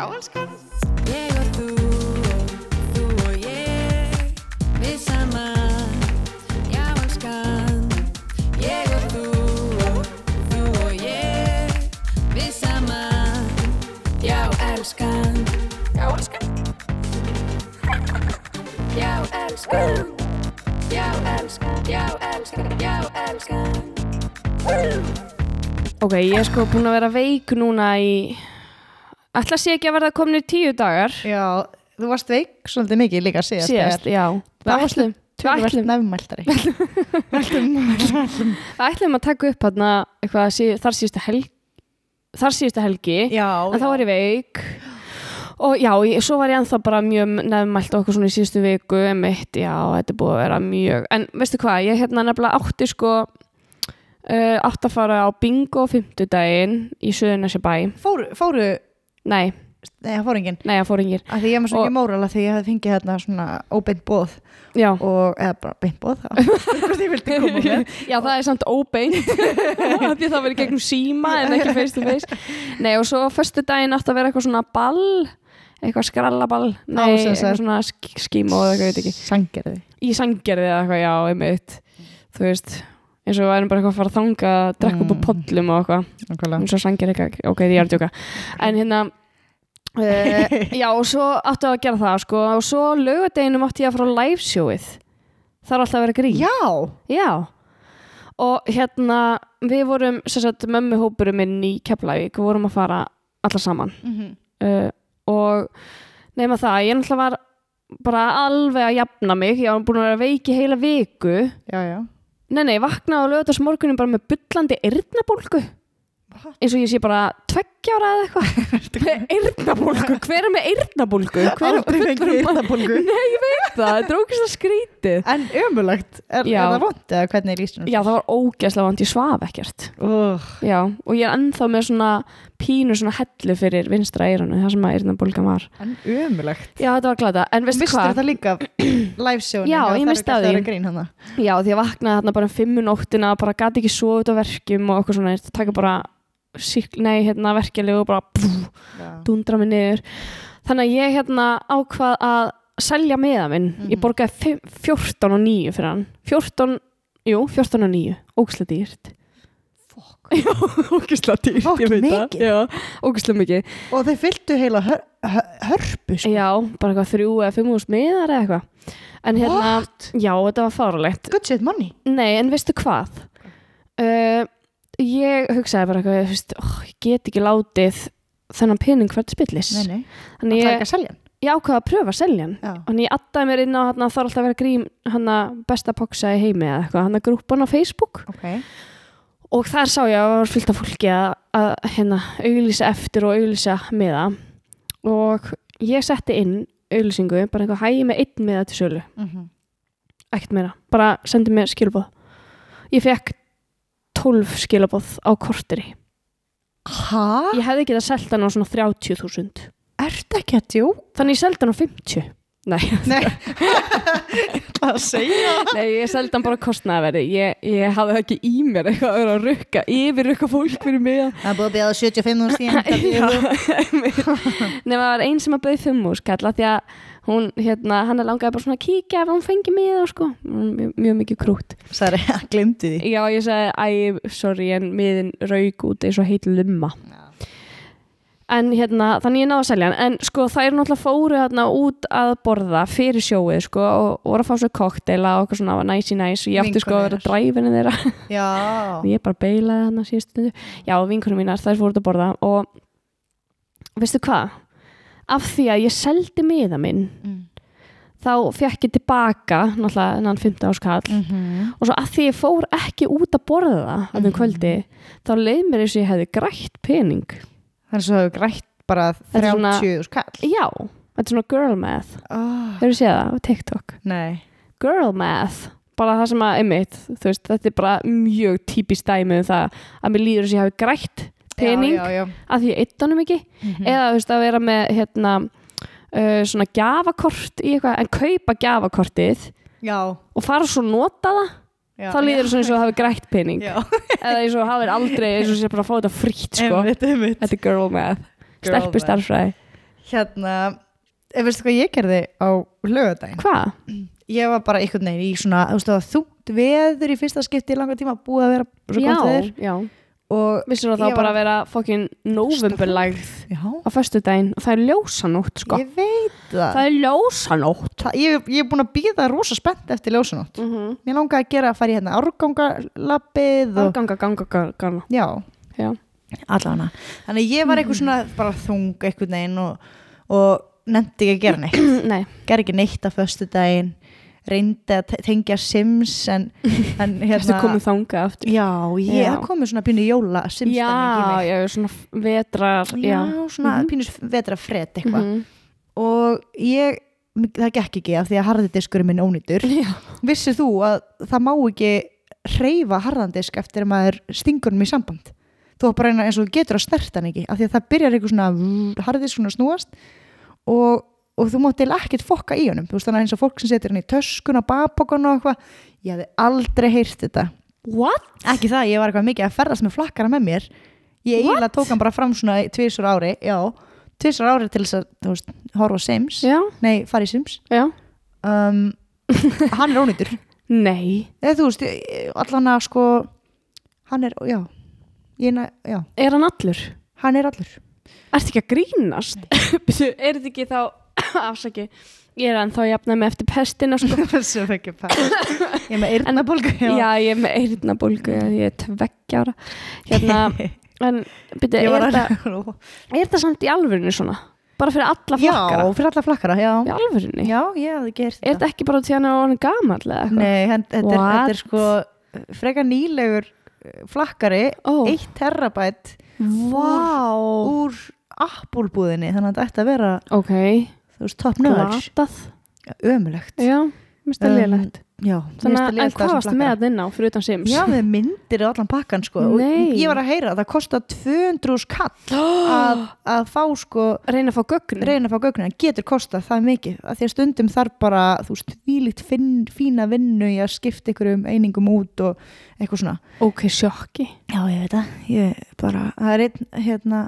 Já, elskan. Ég og þú og þú og ég Við saman Já, elskan. Ég og þú og þú og ég Við saman Já, elskan. Já, elskan. Já, elskan. Já, elskan. Já, elskan. Já, elskan. Ok, ég er sko búin að vera veik núna í Ætla sé ekki að verða komin í tíu dagar. Já, þú varst veik svolítið mikið líka síðast. síðast, já. Þú ert ætlum, nefnmæltari. ætlum, ætlum. að taka upp hérna eitthvað þar síðustu helgi þar síðustu helgi. Já, en þá var ég veik. Og já, ég, svo var ég ennþá bara mjög nefnmælt okkur svona í síðustu viku emitt, já, þetta búið að vera mjög en veistu hvað, ég hérna nefnilega átti sko uh, átti að fara á bingo fimmtudaginn í Suðunessi bæ Fóru, fóru, nei, nei, það fóru enginn. nei, ég fór Af því ég með svo Og- ekki móral að því ég hefði fengið hérna svona óbeint bóð já, og, eða bara beint bóð. Hvort ég vildi koma með. já, það er samt óbeint því það verið gegnum síma en ekki face to face nei, og svo fyrstu daginn átti að vera eitthvað svona ball eitthvað skrallaball nei, Á, sem sagt. eitthvað svona sk- skíma og eitthvað, ég veit ekki Sangerði. í sangerði eða eitthvað, já, einmitt þú veist, eins og við erum bara eitthvað að fara að þanga að drekka upp á Mm. pollum og eitthvað. Eins og sangerði eitthvað, ok, ég er að djóka en hérna uh, já, og svo áttu að gera það sko, og svo lögadeginum átti ég að fara á liveshowið það er alltaf að vera grín. Já, já, og hérna við vorum, sem sagt, mömmuhópurum minn í Keflavík, við vorum að fara alla saman. Mhm. uh, og nema það, ég náttúrulega var bara alveg að jafna mig. Ég var búin að vera veiki heila viku. Já, já. Nei, nei, vaknaði á lögðast morgunin bara með bullandi eyrnabólgu What? eins og ég sé bara tveggja ára eða eitthvað með eyrnabólgu, hver er með eyrnabólgu hver er Aldrei maður? eyrnabólgu. nei, ég veit það, þetta er ógæslega skrítið En ömulegt, er, er það vond eða hvernig er lístunum? já, það var ógæslega vant, ég svaf ekkert Uh, já, og ég er ennþá með svona pínu svona hellu fyrir vinstra eyranu það sem að eyrnabólgan var. En ömulegt. já, þetta var glada, en veistu Mistur hvað? þetta líka live show Já, ég missti af því. Já, því að vaknaði þarna bara um fimmu nóttina bara gati ekki sofa út á verkjum og okkur svona, þetta taka bara sík, nei, hérna verkjalegu og bara pff, dundra mig niður. Þannig að ég hérna ákvað að selja meða minn, ég Mhm. borgaði fimm- 14 og 9 fyrir hann. 14, jú, 14 og 9 ógislega dýrt. Já, ógislega dýrt, Fokk, ég veit mikið. það Já, ógislega mikið Og þeir fylltu heila hör, hör, hörpu sko. Já, bara eitthvað þrjú eða fimm úr smiðar eða eitthvað en hérna, What? já, þetta var fáralegt Good shit money. Nei, en veistu hvað? Uh, ég hugsaði bara eitthvað, þú veist, oh, ég get ekki látið þennan pening hvert spillis. Nei, nei. Það Þannig er ég, ekki að selja hann. ég ákvaði að pröfa að selja hann. Já. Þannig ég addaði mér inn á hann að það er alltaf að vera grím hann besta poksa í heimi eða eitthvað, hann að grúpan á Facebook. Ok. Og þar sá ég að það var fyllt af fólki að, að hérna, auglýsa eftir og auglýsa miða. Og ég setti inn auglýsingu, bara eitthvað hægi með einn miða til sölu. Mm ekkert meira, bara sendi mér skilabóð ég fekk 12 skilabóð á korteri Hæ? ég hefði getað selt hann á svona 30.000 Ertu ekki að djó? þannig ég seldi hann á 50 nei, Nei. Það að segja. nei ég seldi hann bara á kostnaðverði ég, ég hafði ekki í mér eitthvað að vera að rukka yfir eitthvað fólk fyrir mig að- Það búið að beða 75 úr síðan. nema það var einn sem að bauð fimm úr skalla því að hún, hérna, hann langaði bara svona að kíkja ef hún fengi mig og sko, mjög, mjög mikið krút Særi, glemdi því. Já, ég sagði, æ, sorry, en miðin rauk út eins og heit lumma. En hérna, þannig ég náði að selja hann. En sko, það er náttúrulega fóru hérna út að borða fyrir sjóið, sko, og voru að fá svo kokteila og eitthvað svona næsi næs og ég átti sko að vera dræfinni þeirra. Og ég bara beilaði hann að síðustu. Já, vinkunum mínar, þær fóru út að borða og veistu hvað? Af því að ég seldi miða minn, Mm. þá fekk ég tilbaka, náttúrulega, þennan 15 áskall, Mm og svo að því ég fór ekki út að borða að um Mhm. kvöldi þá leið mér eins og ég hefði grætt pening Þannig svo hefur grætt bara Þetta er svona- 30 skall. já, þetta er svona girl math Oh, hefur séð það á TikTok nei. girl math, bara það sem að einmitt, þú veist, þetta er bara mjög típist dæmi um það að mér líður eins og ég hafi grætt pening Já, já, já. að því ég eitt honum ekki Mhm. eða þú veist að vera með hérna uh, svona gjafakort í eitthvað en kaupa gjafakortið Já. og fara svo að nota það. Þá líður það eins og hafi grætt pening Já. eða eins og hafið aldrei eins og sé bara að fá þetta frýtt sko. Einmitt, einmitt. þetta er girl math Girl stelpu math. starfræði hérna eh, veistu hvað ég gerði á lögadaginn Hvað? ég var bara einhvern veginn í svona þú veist það var þungt veður í fyrsta skipti í langa tíma búið að vera svo Já, gott veður já og Vissir það Ég bara að vera fokkin novemberlægð á föstudaginn? Og það er ljósanótt sko. Ég veit það, Það er ljósanótt. Það ég, ég er búin að býða rosa spennt eftir ljósanótt. Mm -hmm. mér langaði að gera að fara í hérna árgangalappið og Ganga, ganga, ganga, ganga. Já, Já, allana þannig að ég var eitthvað svona bara þung eitthvað neginn og, og nefndi ekki að gera neitt. Nei. Gerði ekki neitt á föstudaginn reyndi að te- tengja Sims en, en hérna komið þangað aftur já, ég Já. komið svona pínu jóla Sims Já, já, svona vetrar já, svona Mhm. pínu vetra fred eitthvað Mhm. og ég, það gekk ekki af því að harðidiskurinn minn ónýtur Já. vissir þú að það má ekki hreyfa harðandisk eftir að maður stingur um í samband þú bara eins og getur að snerta hann ekki af því að það byrjar eitthvað svona harðisk svona snúast og, og þú mátt til ekkert fokka í honum. Veist þannig að eins og fólk sem setur hann í töskuna babokon og eitthvað, ég hefði aldrei heyrt þetta. What? ekki það, ég var eitthvað mikið að ferðast með flakkara með mér. Ég eiginlega tók hann bara fram svona tvisur ári, já. Tvisur ári til þess að, þú veist, horfa Sims. Já, nei, fara í Sims. Um, hann er ónýtur. Nei, eða þú veist, allan að sko hann er, já. Ég, já, er hann allur? hann er allur. Ertu ekki að grínast? Er þetta ekki þá afsaki, ég er ennþá jafnað með eftir pestina sko. þessu ekki ég er með eyrnabólgu já. ég er með eyrnabólgu ég er tveggja ára hérna, en byrju, ég er, var þetta, er þetta samt í alvörinu svona? bara fyrir alla já, flakkara? fyrir alla flakkara, já í alvörinu? já, ég hafði gert er þetta ekki bara hann að hann er gamall eða eitthvað? nei, hann, þetta, er, What? þetta er sko frekar nýlegur eh, flakkari Ó. 1 terabæt Vá úr Apple-búðinni þannig að þetta ætti að vera, ok, þú veist, top notch. Ömulegt já, minnst það Um, já, þannig að, það hvað varstu með flakkara. að inn á fyrir utan Sims? Já, með myndir og allan pakkan sko. Og Nei. ég var að heyra að það kostar 200 kall að, að fá sko reyna að fá gögn reyna að fá gögnin, það getur kostað það mikið. Að því að stundum þarf bara þú veist, finn, fína vinnu í að skipta ykkur um einingum út og eitthvað svona. Ok, sjokki. Já, ég veit það, ég bara það er einn, hérna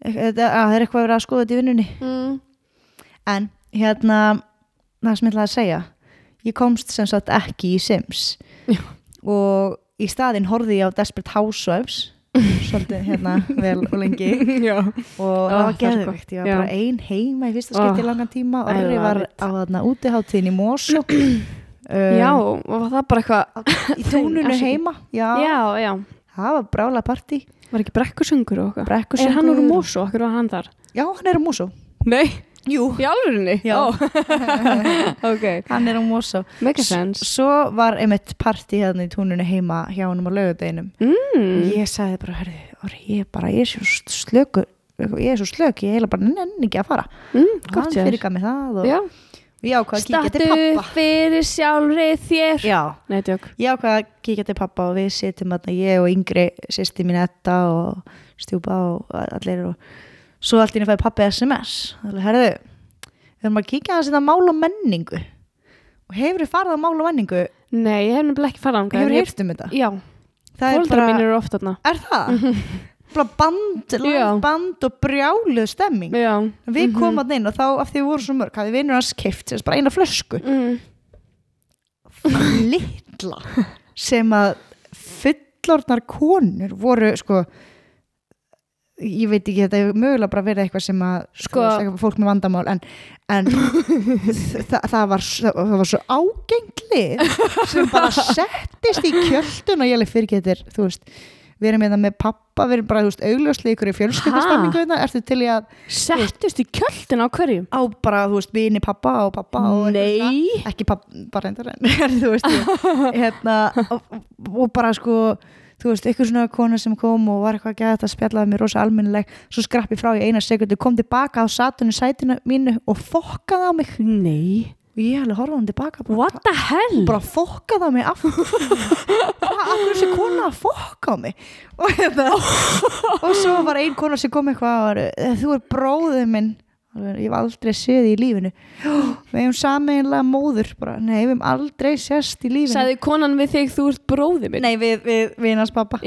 þetta, að, það er eitthvað að vera að skoða þetta í vinnunni. Mm. En hérna það sem ég ætlaði að segja ég komst sem sagt ekki í Sims. Já. og í staðinn horfði ég á Desperate Housewives svolítið hérna vel og lengi. Já, og það var er svo geðvikt, ég var Já. bara ein heima í fyrsta skipti í langan tíma. Orri love var á þarna útiháttíðin í Mosó já, og var það bara eitthvað í Afsakið. heima já, já, já, það var brála partí. Var ekki brekkusöngur og eitthvað? Brekkusöngur. er hann úr Mosó, okkur var hann þar? Já, hann er á Mosó nei, jú, í alvörinni Já. Ó. ok, hann er á Mosó. Make a sense. svo var einmitt partí hérna í túnunu heima hjá hann á laugardeginum. Mm. ég sagði bara, herri, Orri, ég bara ég er svo slöku ég er svo slök, ég heila bara nenni ekki að fara. Mm, og gott hann hjá þér. fyrirgaf mig það og já, ég ákvað að kíkja til pappa fyrir sjálfri þér. Já, nei, ég ákvað að kíkja til pappa og við sitjum þarna ég og yngri sýsti mín Etta og stjúpa og allir og svo allt í einu fæði pappi SMS þannig, herðu, við erum að kíkja að þetta mál og menningu. Og hefur þið farið á mál og menningu? Nei, ég hef nefnilega ekki farað hefur þangað. þið heyrt um þetta? Já, bara, mín eru oft þarna. Er það? band, band og brjáluð stemming. Já, við Mhm. komum að inn og þá af því við vorum svo mörg hafði vinnur hans keift bara eina flösku. Mm. litla sem að fullorðnar konur voru sko ég veit ekki, þetta hefur mögulega bara verið eitthvað sem að Sko- veist, fólk með vandamál en, en það, það, var, það var svo ágenglið sem bara settist í kjöldun og ég alveg fyrir getur þú veist, við erum hérna með pappa við erum bara, þú veist, augljóslega ykkur í fjölskyldastemmingu hérna, ertu til í að settust í kjöldin á hverjum á bara, þú veist, vini pappa og pappa og ekki papp, bara reyndar en þú veist ég, hérna, og, og bara sko þú veist, eitthvað svona kona sem kom og var eitthvað að geta að spjallaði mér rosa almennileg svo skrappi frá í eina sekundu, kom tilbaka á satunni sætinu mínu og fokkaði á mig. Nei, og ég hefði horfði hann tilbaka bara, what the hell? bara fokkaði á mig af hverju þessi kona að fokka á mig? Og, hérna, og svo var ein kona sem kom eitthvað var, "Eh, þú er bróðið minn ég hef aldrei séð í lífinu. Við hefum sameinlega móður bara, nei, við hefum aldrei sést í lífinu. Sagði konan við þig þú ert bróði minn. Nei, við, við, við hans pappa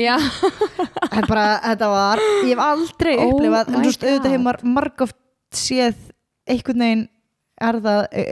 bara, þetta var, ég hef aldrei Oh upplifað, en þú veist, auðvitað hefur maður marg oft oft séð einhvern veginn er það e,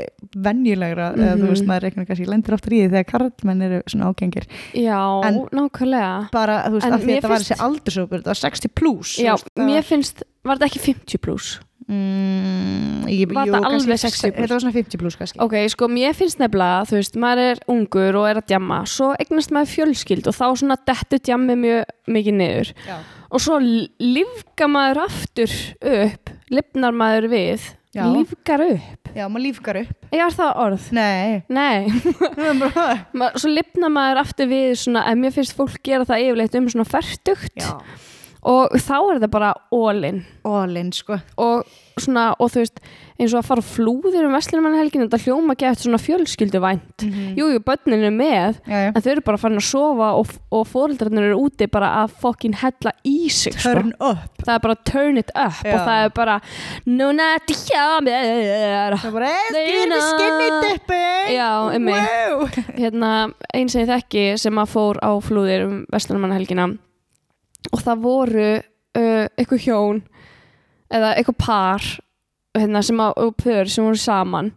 venjulegra eða þú Mhm. veist maður reiknar kannski lendir oftar í því þegar karlmenn eru svona ágengir. Já, En- nákvæmlega. bara þú veist þetta var finnst- þessi aldursókur þetta var 60 plus já, mér finnst, var þetta ekki 50 pluss? Mm, ég, Var jú, kannski alveg 60 60 plus? þetta var svona 50 plus kannski. Ok, sko, mér finnst nefnilega, þú veist, maður er ungur og er að djamma, svo eignast maður fjölskyld og þá svona dettu djammi mjög mikið niður. Já, og svo lífga maður aftur upp, lifnar maður við, Já. lífgar upp. já maður lífgar upp. Ég er það orð? nei. Nei, það svo lifnar maður aftur við svona, en mér finnst fólk gera það yfirleitt um svona færtugt já, og þá er það bara all-in ólinn sko og svona, og þú veist, eins og að fara flúðir um Vestlunumannhelginu, þetta hljóma eftir svona fjölskylduvænt. Mhm. Jú, jú, börnin er með, já. en þau eru bara farin að sofa og, og fóreldrarnir eru úti bara að fokkin hella í sig sko. það er bara turn it up Já. og það er bara núna ertu hjá mér það er bara dipping Já, einmitt. wow. hérna, eins sem ég þekki sem að fór á flúðir um Vestlunumannhelgina og það voru uh, eitthvað hjón eða eitthvað par hérna, sem að, pör sem voru saman.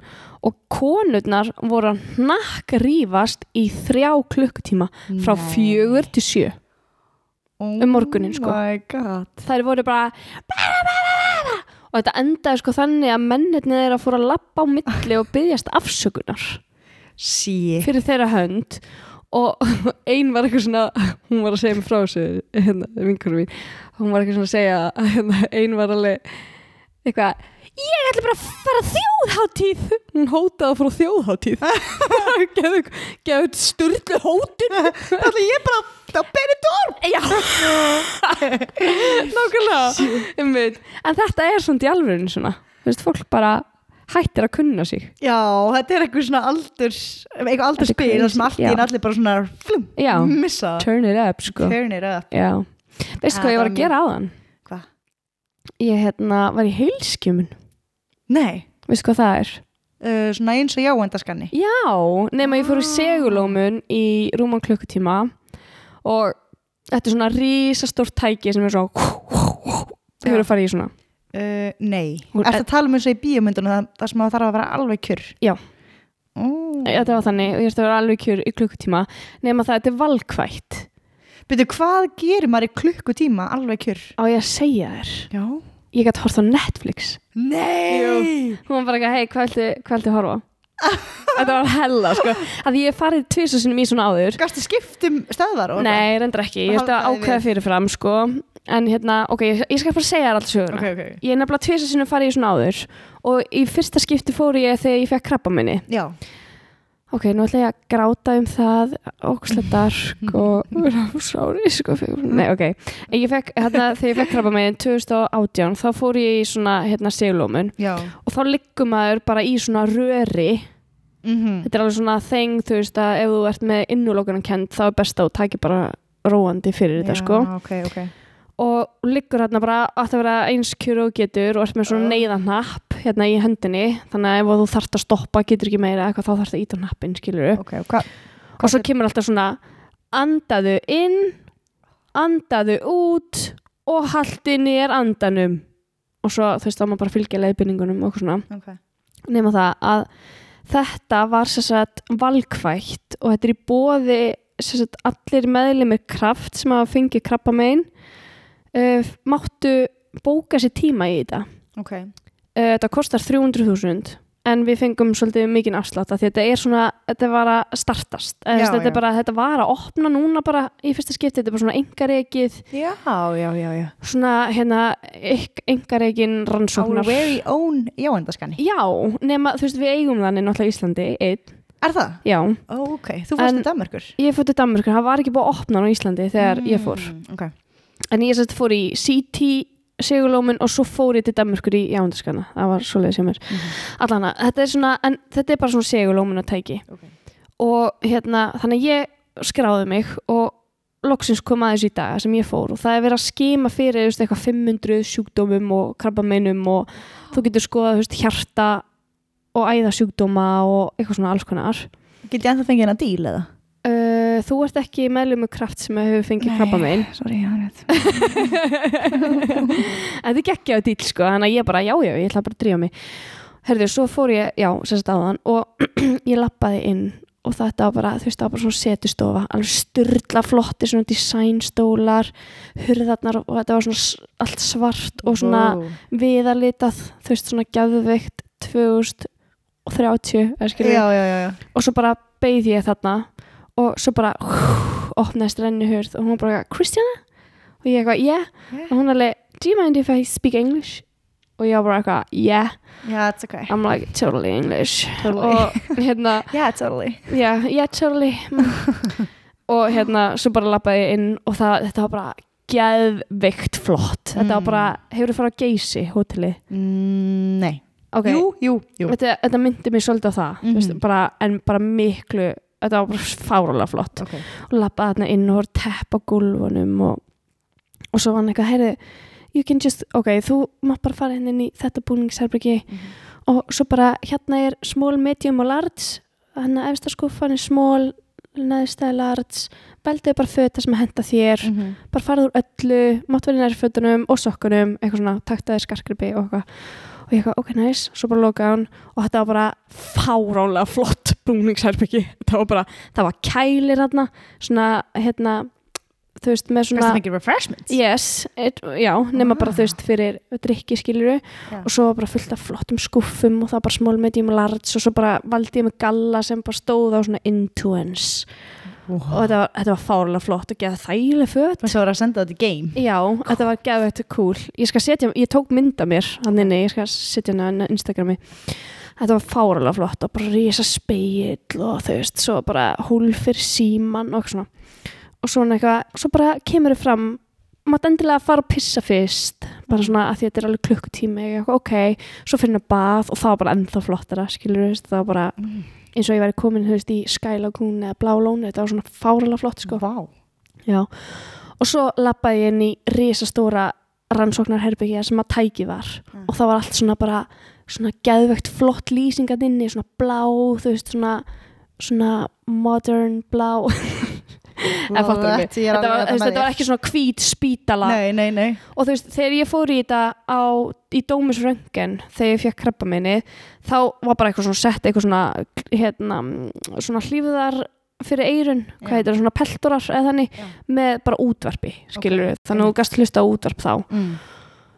Og konurnar voru að hnakk rífast í þrjá klukkutíma frá Nei. fjögur til sjö um sko. oh my god. Þær voru bara og þetta endaði sko þannig að mennirni þeirra fóru að lappa á milli og byggjast afsökunar sí fyrir þeirra hönd og ein var eitthvað svona hún var að segja mig frá þessu hérna, vinkurum mín, hún var eitthvað svona að segja að hérna, ein var alveg eitthvað ég ætla bara að fara þjóðháttíð hún hótaði að fara á þjóðháttíð gefðu, sturlu hótun. Það er ég bara á Benidorm? Já. Nákvæmlega. En þetta er svona í alvörinu svona. Þú veist, fólk bara hættir að kunna sig. Já, þetta er eitthvað svona aldurs eitthvað aldurspil í crazy, einu allir bara svona flum, já, missa. Turn it up sko. Turn it up. Já, veistu hvað ég var að gera áðan? Hvað? ég hérna var í heilskjumun Nei, veistu hvað það er? uh, svona eins og jáendaskanni já, nema ég fór í segulómun í rúman klukkutíma og þetta er svona rísastórt tæki sem er svo þau eru að fara í svona uh, Nei, ertu að tala um eins og í bíómyndunum það, það sem það þarf að vera alveg kjur? Já. oh. þetta var þannig og ég ætti að vera alveg kjur í klukkutíma nema það þetta er valkvætt. Byrju, hvað gerir maður í klukkutíma alveg kjur? á ég að segja þér? Já. Ég gæti hort á Netflix. Nei! Hún var bara ekki, hei, hvað hvað viltu horfa þetta var hella, sko. Að ég farið tvisa sinum í svona áður. Gastu skiptum stöðar nei, reyndar ekki, ég ætti að ákveða fyrirfram, sko en hérna, ok, ég, ég skal bara segja þér allt söguna Ok, ok. Ég er nefnilega tvisa sinum farið í svona áður og í fyrsta skipti fór ég þegar ég fekk krabba minni. Já. Ok, nú ætla ég að gráta um það ókslega dark og sári, sko nei, ok, En ég fekk, hérna, þegar ég fekk krabba minni 2018, þá fór ég í svona hérna segulómun Já. Og þá liggum maður bara í svona röri. Mm þetta er alveg svona þeng þú veist að ef þú ert með innulókunan kent þá er best að þú takir bara róandi fyrir þetta sko. ok, ok og liggur hérna bara að það vera eins kjur og getur og ert með svona neyðanapp hérna í hendinni þannig að ef þú þarft að stoppa getur ekki meira eitthvað þá þarft að íta nappin skilur Ok, og hvað og svo kemur alltaf svona andaðu inn andaðu út og haldi nýjar andanum. Og svo þú veist þá má bara fylgja leiðbynningunum og svona. Ok. Nema það að þetta var sér sagt valkvætt og þetta er í bóði sér sagt allir meðlimir kraft sem hafa fengið krabba megin uh, máttu bóka sér tíma í þetta? Ok. Uh, þetta kostar 300.000 en við fengum svolítið mikinn afslátt af því þetta er svona, þetta var að startast. Eða, Já, þetta já. bara, þetta var að opna núna bara í fyrsta skipti, þetta er bara svona engareikið Já, já, já, já. Svona hérna engareikin Our rannsóknar. Very own jáendaskanni Já, nema þú veist við eigum þannig náttúrulega í Íslandi einn, Er það? já. Ó, ok, þú fórst til Danmarkur Ég fór til Danmörkur, það var ekki búið að opna á Íslandi þegar ég fór. Mm, Ok En ég sett fór í CT Sigurlómin og svo fór ég til Danmörkur í jándaskana. Það var svoleiðið sem er. Mhm. Allana, þetta er svona, en þetta er bara svona Sigurlómin að tæki. Ok. Og hérna, þannig að ég skráði mig og loksins kom aðeins í dag sem ég fór og það er verið að skima fyrir þú veist, eitthvað 500 sjúkdómum og krabbameinum og þú getur skoðað þú veist, hjarta og æðasjúkdóma og eitthvað svona alls konar. Get ég ennþá fengið hennar díl eða? Uh, þú ert ekki meðlum með kraft sem hefur fengið krabba minn sorry, það er rétt en þetta gekk á dýl sko þannig að ég bara, já, já, ég ætla bara að drífa mig herðu, svo fór ég, já, sérst áðan og ég lappaði inn og þetta var bara, þú veist, það var bara svona setustofa alveg styrla flotti, svona designstólar hurðarnar og þetta var svona allt svart og svona Wow. viðalitað, þú veist, svona gæðveikt 2030 eða skilur já, já, já, já. og svo bara beigð ég þarna og svo bara opnaðist renni hurð og hún bara, Kristjana? og ég eitthvað, yeah Yeah. og hún alveg, do you mind if I speak English? og ég bara eitthvað, yeah yeah, it's okay I'm like, totally English Totally. og hérna, yeah, totally yeah, yeah, totally Mm. og hérna, svo bara lappaði inn og það, þetta var bara geðveikt flott þetta var Mm. bara, hefur þið farið á Geysi hóteli? mm, nei ok, jú, jú, jú. Þetta, þetta myndi mér svolítið á það mm Mhm. veist, bara, en bara miklu þetta var bara fárulega flott. Okay. og lappaði þarna inn og voru tepp á gólfunum og, og svo var hann eitthvað heyrðu, you can just, ok, þú mátt bara fara inn, inn í þetta búningsherbyggi og svo bara hérna er small, medium og large. Hann að efsta skúffan er small neðstæði large. Beltið bara föta sem henda þér. Mhm. bara farið úr öllu, mátt verið næri fötunum og sokkunum, eitthvað svona, taktaði skarkripi og eitthvað og ég eitthvað, ok, nice, svo bara lokaði hann og þetta var bara fáránlega flott búningsherbyggi, það var bara það var kælir hérna svona, hérna þú veist, með svona að mikið refreshments. Yes, it, já, nema bara Ah. þú veist fyrir drikki skiluru Já. og svo bara fullt af flottum skuffum og það var bara small, medium og large. Og svo bara valdi ég með galla sem bara stóð á svona influence og þetta var, þetta var fárlega flott og geða þægileg föt. Og svo er að senda þetta í game. Já, þetta var geðveitt cool. Ég setja, ég tók mynd af mér hann inni, ég skal setja hana á Instagrami. Þetta var fáralega flott og bara rísa speill og þau veist svo bara húlfir síman og svona. Og svona eitthvað, svo bara kemur þau fram maður endilega að fara að pissa fyrst. Bara svona að því að þetta er alveg klukkutími ok, svo fyrir henni bað og það var bara ennþá veist það var bara eins og ég væri komin, þú veist, í Sky Lagoon eða Blá Lónu, þetta var svona fáralega flott sko. Vá Já, og svo lappaði ég inn í risastóra rannsóknarherbyggja sem að tæki var Mm. og það var allt svona bara svona geðvegt flott lýsingat inni svona blá, þú veist, svona svona modern blá Eða fattar mig. Þetta, var, með þetta var ekki svona hvít spítala Nei, nei, nei og þú veist, þegar ég fór í þetta á, í Dómusröngen þegar ég fekk krabba minni þá var bara eitthvað svona sett eitthvað svona hérna, svona hlífðar fyrir eirun, hvað Já. heitir það, svona peltorar eða þannig, Já. með bara útvarpi skilur Ok. þannig að þú gast hlusta útvarp þá mm.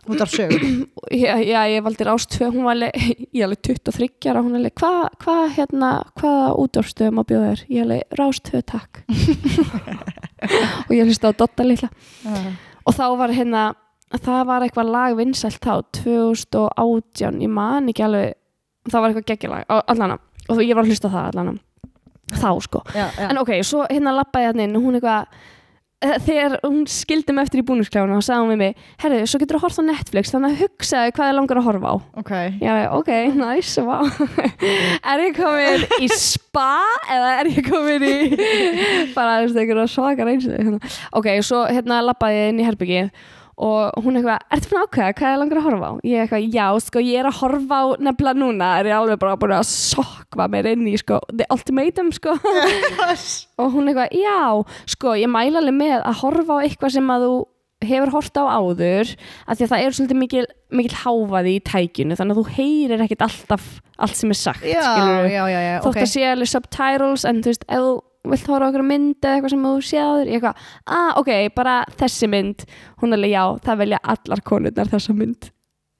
Út af sögur já, já ég valdi rástvö, hún var alveg ég alveg 23 ára, hún alveg hvað hva, hérna, hvaða útvarpstöðum á bjóða þér? Ég alveg rástvö takk. Og ég hlusta á Dotta litla. Og þá var hérna það var eitthvað lag vinsælt þá 2018, ég man ekki alveg það var eitthvað geggjalag allana, og ég var að hlusta það allana þá sko, Já, já. En ok, svo hérna lappaði hann inn og hún eitthvað þegar hún skildi mig eftir í búningskláðuna og sagði hún við mig, herru, svo getur þú að horfa á Netflix þannig að hugsaði hvað er langar að horfa á. Ok. Er ok, nice, wow er ég komin í spa eða er ég komin í bara, þú veist, einhverja svakar eins ok, svo hérna lappaði ég inn í herbyggið og hún eitthvað, ertu búin að ákveða hvað er langar að horfa á? Ég eitthvað, já, sko, ég er að horfa á nefnilega núna, er ég alveg bara búin að sokva mér inn í, sko, the ultimatum, sko og hún eitthvað, já, sko, ég mæla alveg með að horfa á eitthvað sem að þú hefur hort á áður af því að það er svolítið mikil, mikil háfaði í tækinu þannig að þú heyrir ekkit alltaf allt sem er sagt Já, já, já, þótt ok. að sé alveg subtitles en þú veist, ef þú vilt horfa á okkur mynd eða eitthvað sem þú séður ég eitthvað, ah, ok, bara þessi mynd. Hún er alveg, já, það velja allar konurnar þessa mynd.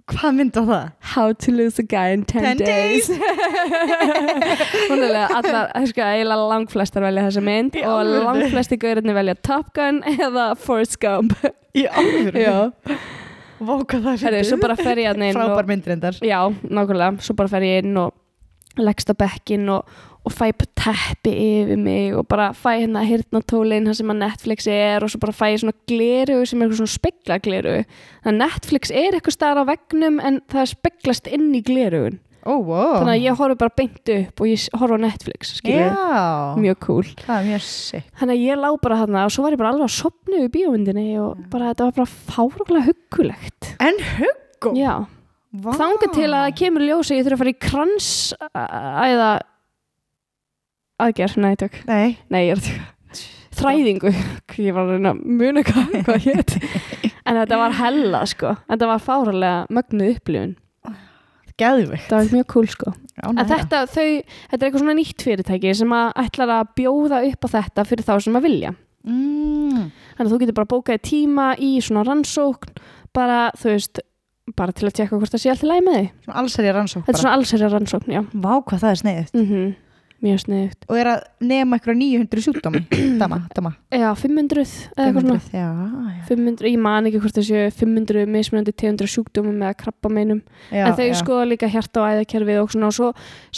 Hvað mynd á það? How to lose a guy in 10, 10 days, hún er alveg allar, sko, eiginlega langflestar velja þessa mynd Í og langflesti gaurinni velja Top Gun eða Forrest Gump. Í alvöru? já, Vá, hvað það er svo bara fer ég inn Frábær myndrindar Já, nákvæmlega, svo bara fer ég inn og leggst á bekkin og, og fæ teppi yfir mig og bara fæ hérna hirtnatólin það sem að Netflix er og svo bara fæ ég svona gleru sem er eitthvað svona spegla gleru þannig að Netflix er eitthvað staðar á veggnum en það er speglast inn í glerugun Ó, wow þannig að ég horfi bara beint upp og ég horfi á Netflix Já, mjög cool. Þannig að ég lá bara þarna og svo var ég bara alveg að sopna við bíómyndinni og bara þetta var bara fáruglega huggulegt. En huggó Já, Vá. þanga til að það kemur ljós að ég þurfa að fara í krans æða aðgerð, nei tök Nei, nei, ég er að tök þræðingu. Ég var að reyna að muna hvað, hvað hétt en þetta var hella sko. Þetta var fáralega mögnuð upplifun. Geðvikt. það var mjög cool sko. En Ánægða. þetta, þau, þetta er eitthvað svona nýtt fyrirtæki sem að ætlar að bjóða upp á þetta fyrir þá sem að vilja. Mm. þannig að þú getur bara bókaði tíma í svona rannsókn bara, þú veist, bara til að tjekka hvort það sé alltaf læg með þig. Svona allsherja rannsók þetta er svona allsherja rannsókn, já. Vá hvað það er sniðið. mm mjög sniðugt. Og er að nema eitthvað 900 sjúkdómi. dama, dama. já, 500 eða eitthvað svona. 500, Já, já. 500, ég man ekki hvort þessu 500 mismunandi 200 sjúkdómum eða krabbameinum en þau skoða líka hjarta og æðakerfið og svona. Og svo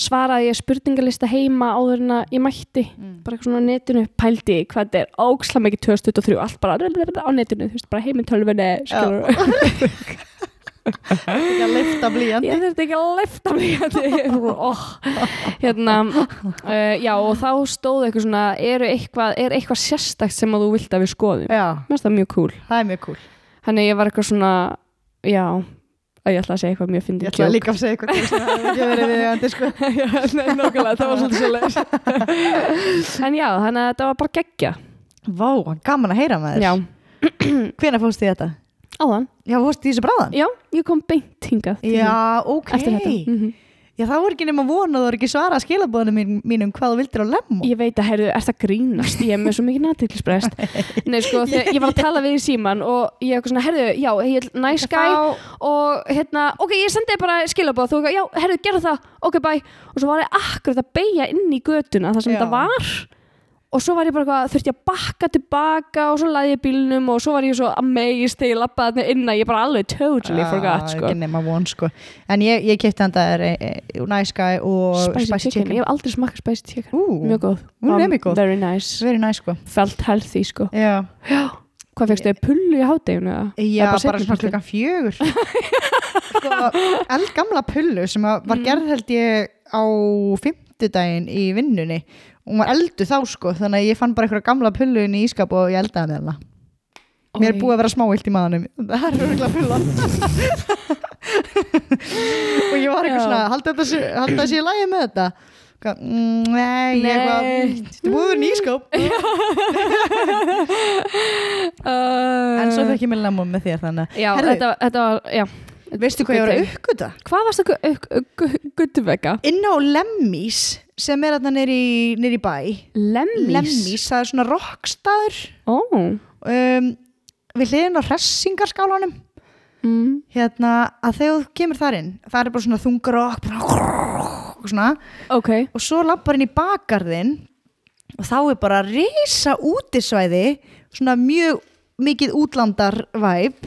svaraði ég spurningalista heima áður en að ég mætti. Mm. bara eitthvað svona á netinu. Pældi hvað þetta er ógsla mikið 2023 allt bara á netinu, þú veist, bara heiminn tölvunni skilur Ekki að lifta blíjandi. ég þurfti ekki að lefta mig oh. hérna uh, já og þá stóð eitthvað svona er eitthvað, er eitthvað sérstakt sem að þú vilt að við skoðum mér finnst það mjög cool það er mjög cool. þannig ég var eitthvað svona já, að ég ætla að segja eitthvað mjög fyndið Ég ætla líka að segja eitthvað að það hefði ekki verið viðjandi sko. já, nei, nákvæmlega, það var svolítið svo leis en já, þannig að þetta var bara geggja Vá, gaman að heyra þér. Hvenær fórst þið þetta? Áðan, Já, fórst þið í þessu bráðan? já, ég kom beint hingað Já, ok. þín eftir þetta mm Já, það voru ekki nema vona að þú voru ekki svara skilabóðinu mín, mínum hvað þú vildir á lemmu. Ég veit að, heyrðu, er það grínast? Ég er með svo mikið nættiklisbreyst. Nei, sko, þegar ég var að tala við í síman og ég eitthvað svona, heyrðu, já, ég er nice guy og hérna, ok, ég sendi bara skilabóð, þú eitthvað, já, heyrðu, gerðu það, ok, bye. Og svo var ég akkurat að beigja inn í götuna þar sem Já. þetta var og svo var ég bara eitthvað, þurfti að bakka tilbaka og svo laði ég bílnum og svo var ég svo amazed þegar ég lappaði þarna inn að ég bara alveg totally forgot, sko. Ekki nema von, sko. En ég, ég kefti hann það e, e, Nice Guy og Spicy, chicken. ég hef aldrei smakkað spicy chicken. Ú, Mjög góð. Er Um, góð. Very nice. Very nice, sko. Felt healthy, sko. Já, Hvað fegstu þið pullu í hádeginu? eða? Já bara, svona klukkan fjögur sko, eldgamla pullu sem að Mm. var gerð held ég á fimmtudaginn í vinnunni. Og hún var eldu þá sko þannig að ég fann bara einhverja gamla pullu inn í ískap og ég eldaði með hana mér er búið að vera smáilt í maðanum. Það er örgulega pulla og ég var eitthvað svona halda þetta sé, halda þetta sé í lagi með þetta? Mm, nei, eitthvað Nei. "Mm, þetta er búið að vera nýskap Uh, en svo fekk ég með lemum með þér þannig Já, Herðu. þetta, þetta var, já veistu hvað ég var að uppgöta? Hvað varst það guttuvega? inn á Lemmís sem er þarna nýri, nýri bæ Lemmís Lemmís, það er svona rockstaður Ó um, við hliðin á hressingarskálanum mm. hérna að þegar þú kemur þar inn það er bara svona þungar rock bara, og svona Ok, og svo lappar inn í bakgarðin og þá er bara risa útisvæði svona mjög mikið útlandarvæp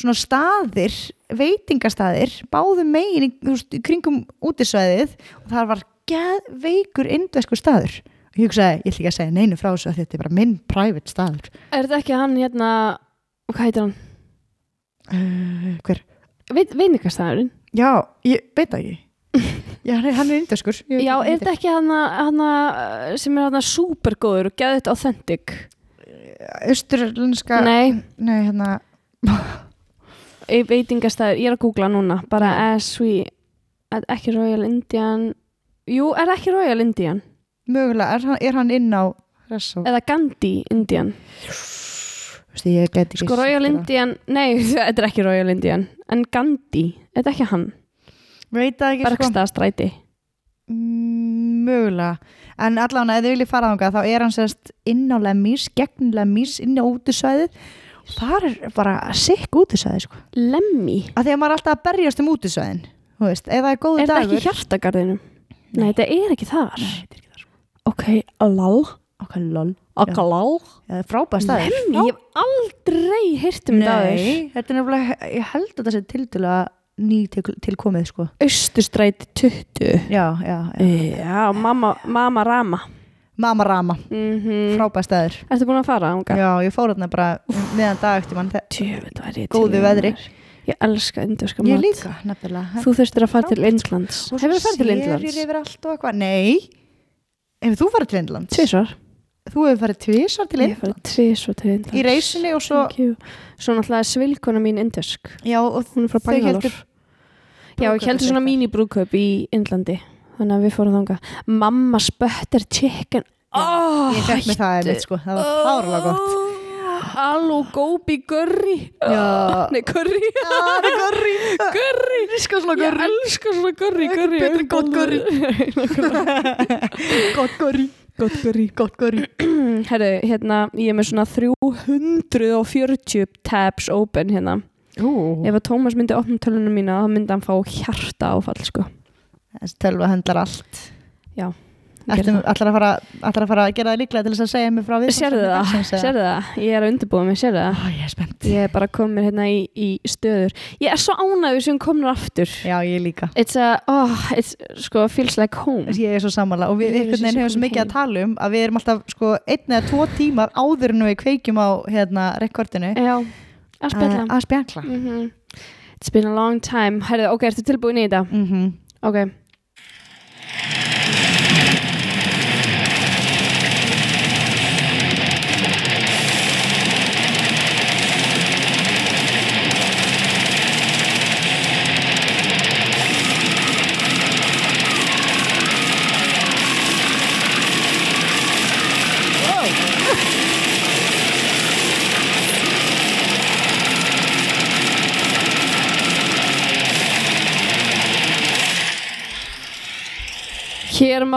svona staðir, veitingastaðir báðum megin í, veist, í kringum útisvæðið og það var geðveikur indveskur staður og ég hugsaði, ég ætla ekki að segja neinu frá þessu að þetta er bara minn private staður er þetta ekki hann hérna Hvað heitir hann? uh, hver? Veit, Veinikastæðurinn? Já, ég veit ekki Já, hann er, hann indveskur Já, hann er þetta ekki hann, hann sem er hann supergóður og geðið þetta authentic? Austurlenska Nei, Nei, hérna ég veitingastæður, ég er að googla núna bara as we ekki Royal Indian? Jú, er ekki Royal Indian? Mögulega, er hann, er hann inn á Hressó eða Gandhi Indian? Veistu, ég get ekki Sko Royal Indian, nei, þetta er ekki Royal Indian en Gandhi, þetta er ekki hann. Veit það ekki sko. Bergstaðstræti Mm, Mögulega. En allavega, ef þið viljið fara þangað þá er hann sérst inn á Lemmís, gegn Lemmís inn á útisvæðið þar er bara sikk útisvæði sko. Lemmy, að því að maður er alltaf að berjast um útisvæðin þú veist, það er dagur ekki hjartagarðinu? Nei, þetta er ekki þar. Nei, er ekki það sko. Ok, lol. Ok, það er frábæð staður. Lemmy, ég hef aldrei heyrt um Nei, er nefnilega, ég held að þetta sé tildulega ný til, tilkomið sko. Östustræti 20 Já, já, já. Já, mamma, mamma Rama Mama Rama, mm frábæð staður. Ertu búin að fara ánga? Já, ég fór þarna bara meðan dag eftir mann Góðu veðri. Ég elska indurska Ég mat. líka, Þú þurftir að fara til. Indlands. Hefur þú farið til Indlands? yfir allt og eitthvað. Nei, hefur þú farið til Indlands? Tvísvar Þú hefur farið tvisvar til Ég Indlands farið tvísvar til Indlands. Í reisinni og svo. Svo náttúrulega svilkona mín indursk Já, og Hún frá Þau héldu Já, ég heldur svona brúðkaup í Indlandi Þannig að við fórum þanga Mamma spötter chicken. Oh, Ég fekk með það einmitt sko, það var fárlega gott. Alú góbi gurri. Já, Nei, er gorri Gurri. Elskar svona Ég betra en gott curry. Gott gorri Gott gorri Gott gorri Herru, hérna, ég er með svona 340 tabs open hérna. Ef að Tómas myndi opna tölunum mína þá myndi hann fá hjarta áfall sko þessi tölva höndlar allt. Já, ætlar, að að fara að gera það líklega til þess að segja mér frá við Sérðu það, sérðu það, ég er að undirbúa mig, sérðu það? Ó, ég er spennt. Ég er bara komin hérna í, í stöður. Ég er svo ánægður sem komin aftur. Já, ég líka. It's a, oh, it's, sko, feels like home. Ég er svo sammála. Og við hefum svo mikið að heim. tala um að við erum alltaf sko einn eða tvo tímar áður en við kveikjum á hérna rekordinu. Já, að spjalla. Að spjalla. Mm It's been a long time. Herðu, ok, ertu tilbúin í þetta? mm -hmm.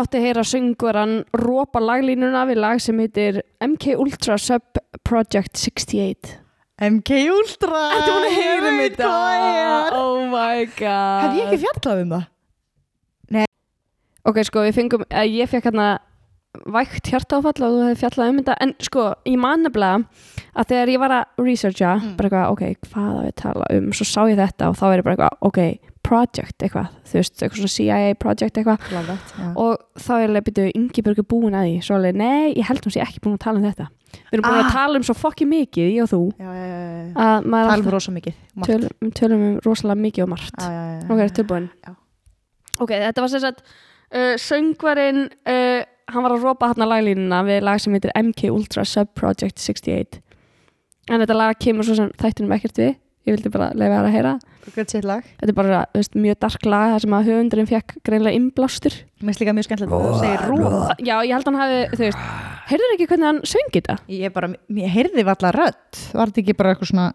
Mátti heyra söngvaran rópa laglínuna við lag sem heitir MK Ultra Sub Project 68 MK Ultra Ertu búin að heyra Ég um veit þetta? hvað það. Oh my god Hef ég ekki fjallað um það? Ok, sko, við fengum, eh, ég fekk hérna vægt hjartáfall og þú hefði fjallað um þetta en sko, ég man nefnilega að þegar ég var að researcha Mm. bara eitthvað, ok, hvað að tala um svo sá ég þetta og þá er ég bara eitthvað, ok project eitthvað, þú veist, eitthvað svona CIA project eitthvað. Kláðvægt og þá er ég byrjuð, Ingeborg er búin að því. Svo alveg, nei, ég held hún sé ekki búin að tala um þetta. Við erum búin Ah. að tala um svo fokki mikið, ég og þú. Já, já, já, já. að maður er Talum alltaf, rosa mikið tölum, tölum um rosalega mikið og margt. Já, já, já, ok, er tilbúin? Ok, þetta var sem sagt uh, söngvarinn uh, hann var að rópa hérna laglínuna við lag sem heitir MK Ultra Sub Project 68 en þetta lag kemur svo sem þættinum ekkert við ég vildi bara leifa þær að heyra. Þetta er bara veist, mjög dark lag þar sem að höfundurinn fekk greinlega innblástur. Mér finnst líka mjög skemmtilegt að þú segir rú já, ég held hann hafi, þú veist heyrður ekki hvernig hann söngi þetta? Ég bara, ég heyrði valla rödd. Var þetta ekki bara eitthvað svona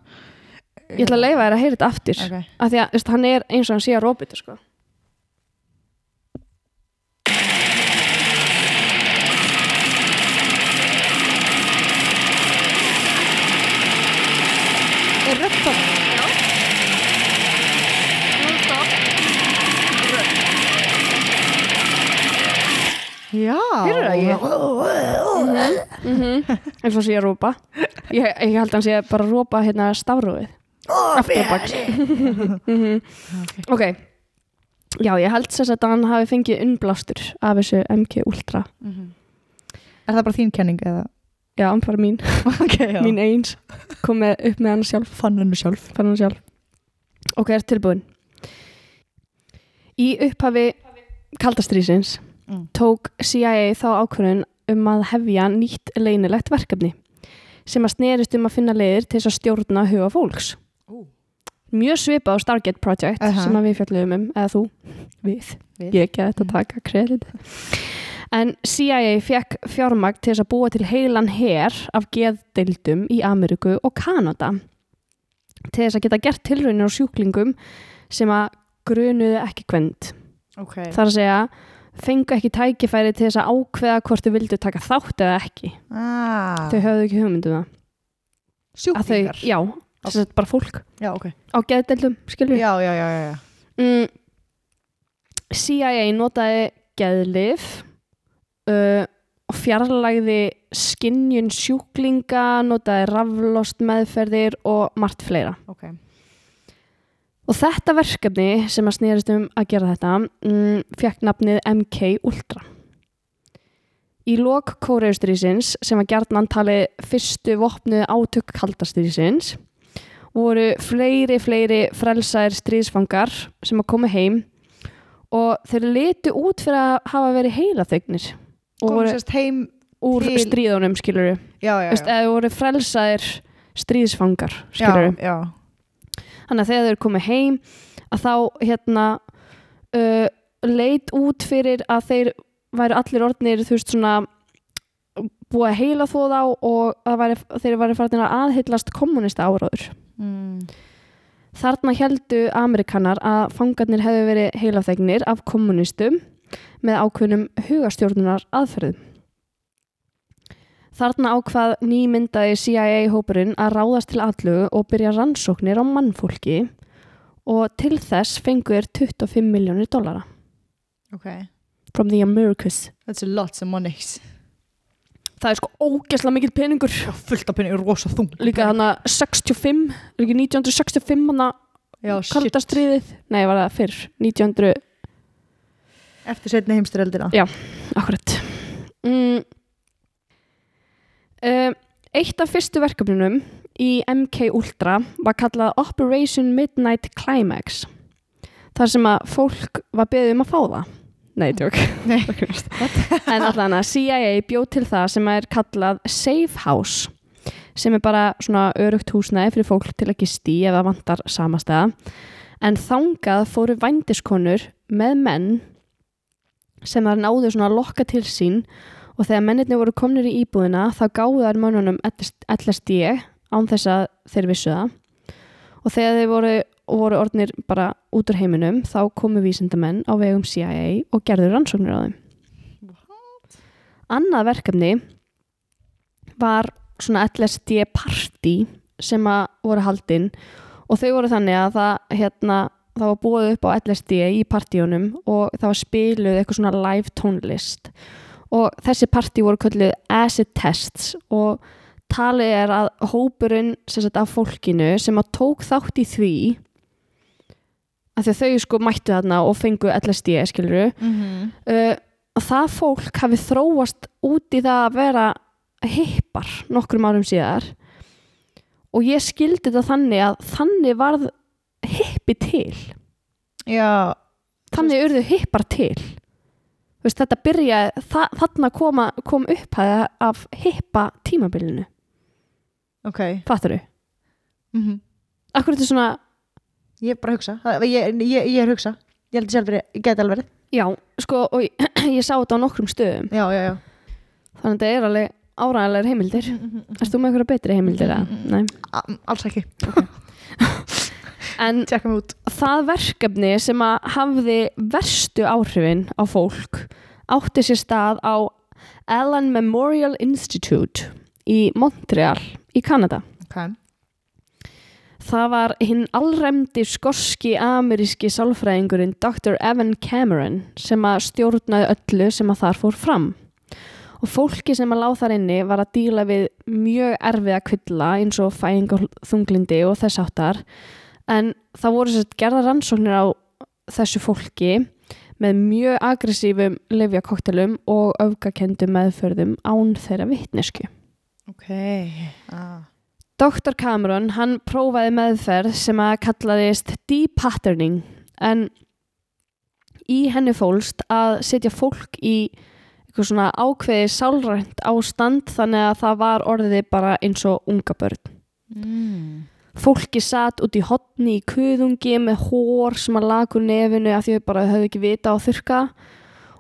ég ætla að leifa þær að heyra þetta aftur. Ok. af því að veist, hann er eins og hann sé að þetta sko eins og sé að rópa ég, ég held að hann sé bara að rópa hérna og baks Mhm. ok. Já ég held þess að hann hafi fengið unnblástur af þessu MK Ultra. Er það bara þín kenning eða? já, hann bara mín, Ok, já. Mín eins. Kom með, upp með hann sjálf. Fann hennu sjálf. Fann hann sjálf. Ok, er tilbúin? Í upphafi kaldastrýsins Mm. tók CIA þá ákvörðun um að hefja nýtt leynilegt verkefni sem að snerist um að finna leiðir til þess að stjórna huga fólks. Ú. mjög svipað á Stargate Project Aha. sem að við fjöllum um, eða þú? Við, Við. ég get að taka kredit. En CIA fekk fjármagn til þess að búa til heilan her af geðdeildum í Ameríku og Kanada til þess að geta gert tilraunir á sjúklingum sem að grunuðu ekki kvend Ok. Þar að segja fengu ekki tækifæri til þess að ákveða hvort þau vildu taka þátt eða ekki. Ah. þau höfðu ekki hugmyndum það. Að þau, Sjúklingar? já, þess að bara fólk. Já, ok. Á geðdeildum, skilur Já, já, já, já, mm, CIA notaði geðlif uh, og fjarlægði skinjun sjúklinga notaði raflost meðferðir og margt fleira. Ok og þetta verkefni sem að snýrist um að gera þetta mm, fekk nafnið MK Ultra. Í lok Kóreustrísins sem var gjarnan talið fyrstu vopnuð átök kaldastrísins voru fleiri, fleiri frelsaðir stríðsfangar sem að koma heim og þeir litu út fyrir að hafa verið heilaþögnir voru sérst heim úr til- stríðunum skilur Já, já, Veist, já. eða voru frelsaðir stríðsfangar skilur Já, já þannig að þegar þeir komið heim að þá hérna uh, leit út fyrir að þeir væru allir orðnir þú veist svona búið að heila þó þá og væri, þeir væri farin að aðhyllast kommunista áráður. mm. Þarna heldu Amerikanar að fangarnir hefðu verið heilaþegnir af kommunistum með ákveðnum hugastjórnunar aðferðum. Þarna ákvað nýmyndaði CIA-hópurinn að ráðast til allugu og byrja rannsóknir á mannfólki og til þess fengur 25 miljónir dollara ok from the Americas. that's a lot of money Það er sko ógeðslega mikill peningur. fullt af penni, rosa þung Líka þannig 65, er ekki 1965 hann já, að shit, kaldastriðið? Nei, var það fyrr, 1900 eftir setni heimstyröldina Já. Akkurat mm. Um, Eitt af fyrstu verkefnunum í MK Ultra var kallað Operation Midnight Climax þar sem að fólk var beðið um að fá það. Nei, tjók Nei. En allan að CIA bjóð til það sem er kallað Safe House sem er bara svona örugt húsnæði fyrir fólk til að gisti það vantar samastæða en þangað fóru vændiskonur með menn sem þar náðu svona að lokka til sín og þegar mennirni voru komnir í íbúðina þá gáðu þær mönnunum LSD án þess að þeir vissu það. Og þegar þeir voru, voru orðnir bara út úr heiminum þá komu vísindamenn á vegum CIA og gerðu rannsóknir á þeim. Annað verkefni var svona LSD party sem að voru haldinn og þau voru þannig að það hérna það var búið upp á LSD í partíunum og það var spiluð eitthvað svona live tónlist. og þessi partí voru kölluð acid tests. Og talið er að hópurinn sagt af fólkinu sem að tók þátt í því að þau sko mættu þarna og fengu LSD skiluru mm -hmm. uh, að það fólk hafi þróast út í það að vera hippar nokkrum árum síðar. Og ég skildi þetta þannig að þannig varð hippi til. Já, þannig urðu hippar til veist, þetta byrjaði þa þarna koma, kom upphæða af hippa tímabilinu. Ok. Fattur þau? mm Akkur þetta svona, ég er bara að hugsa. Það- ég, ég, ég er að hugsa. Ég held sjálfur ég geti alveg verið. Já, sko og ég, ég sá þetta á nokkrum stöðum. Já, já, já. Þannig að þetta er alveg áræðanlegar heimildir. Erst þú með einhverja betri heimildir? eða? Nei. A- alls ekki, En það verkefni sem að hafði verstu áhrifin á fólk átti sér stað á Allen Memorial Institute í Montreal í Kanada. ok, Það var hinn allræmdi skorski ameríski sálfræðingurinn Dr. Evan Cameron sem að stjórnaði öllu sem að þar fór fram. Og fólki sem að láð þar inni var að díla við mjög erfiða kvilla eins og fæðingarþunglindi og þess áttar en það voru sett gerða rannsóknir á þessu fólki með mjög aggressífum lifjakoktelum og öfgakendum meðförðum án þeirra vittnesku. ok ah. Dr. Cameron, hann prófaði meðferð sem að kallaðist depatterning en í henni fólst að setja fólk í eitthvað svona ákveði sálrænt ástand þannig að það var orðið bara eins og unga börn. mm. Fólki satt út í hotni í kuðungi með hór sem að lagur nefinu því þau bara höfðu ekki vita á þurka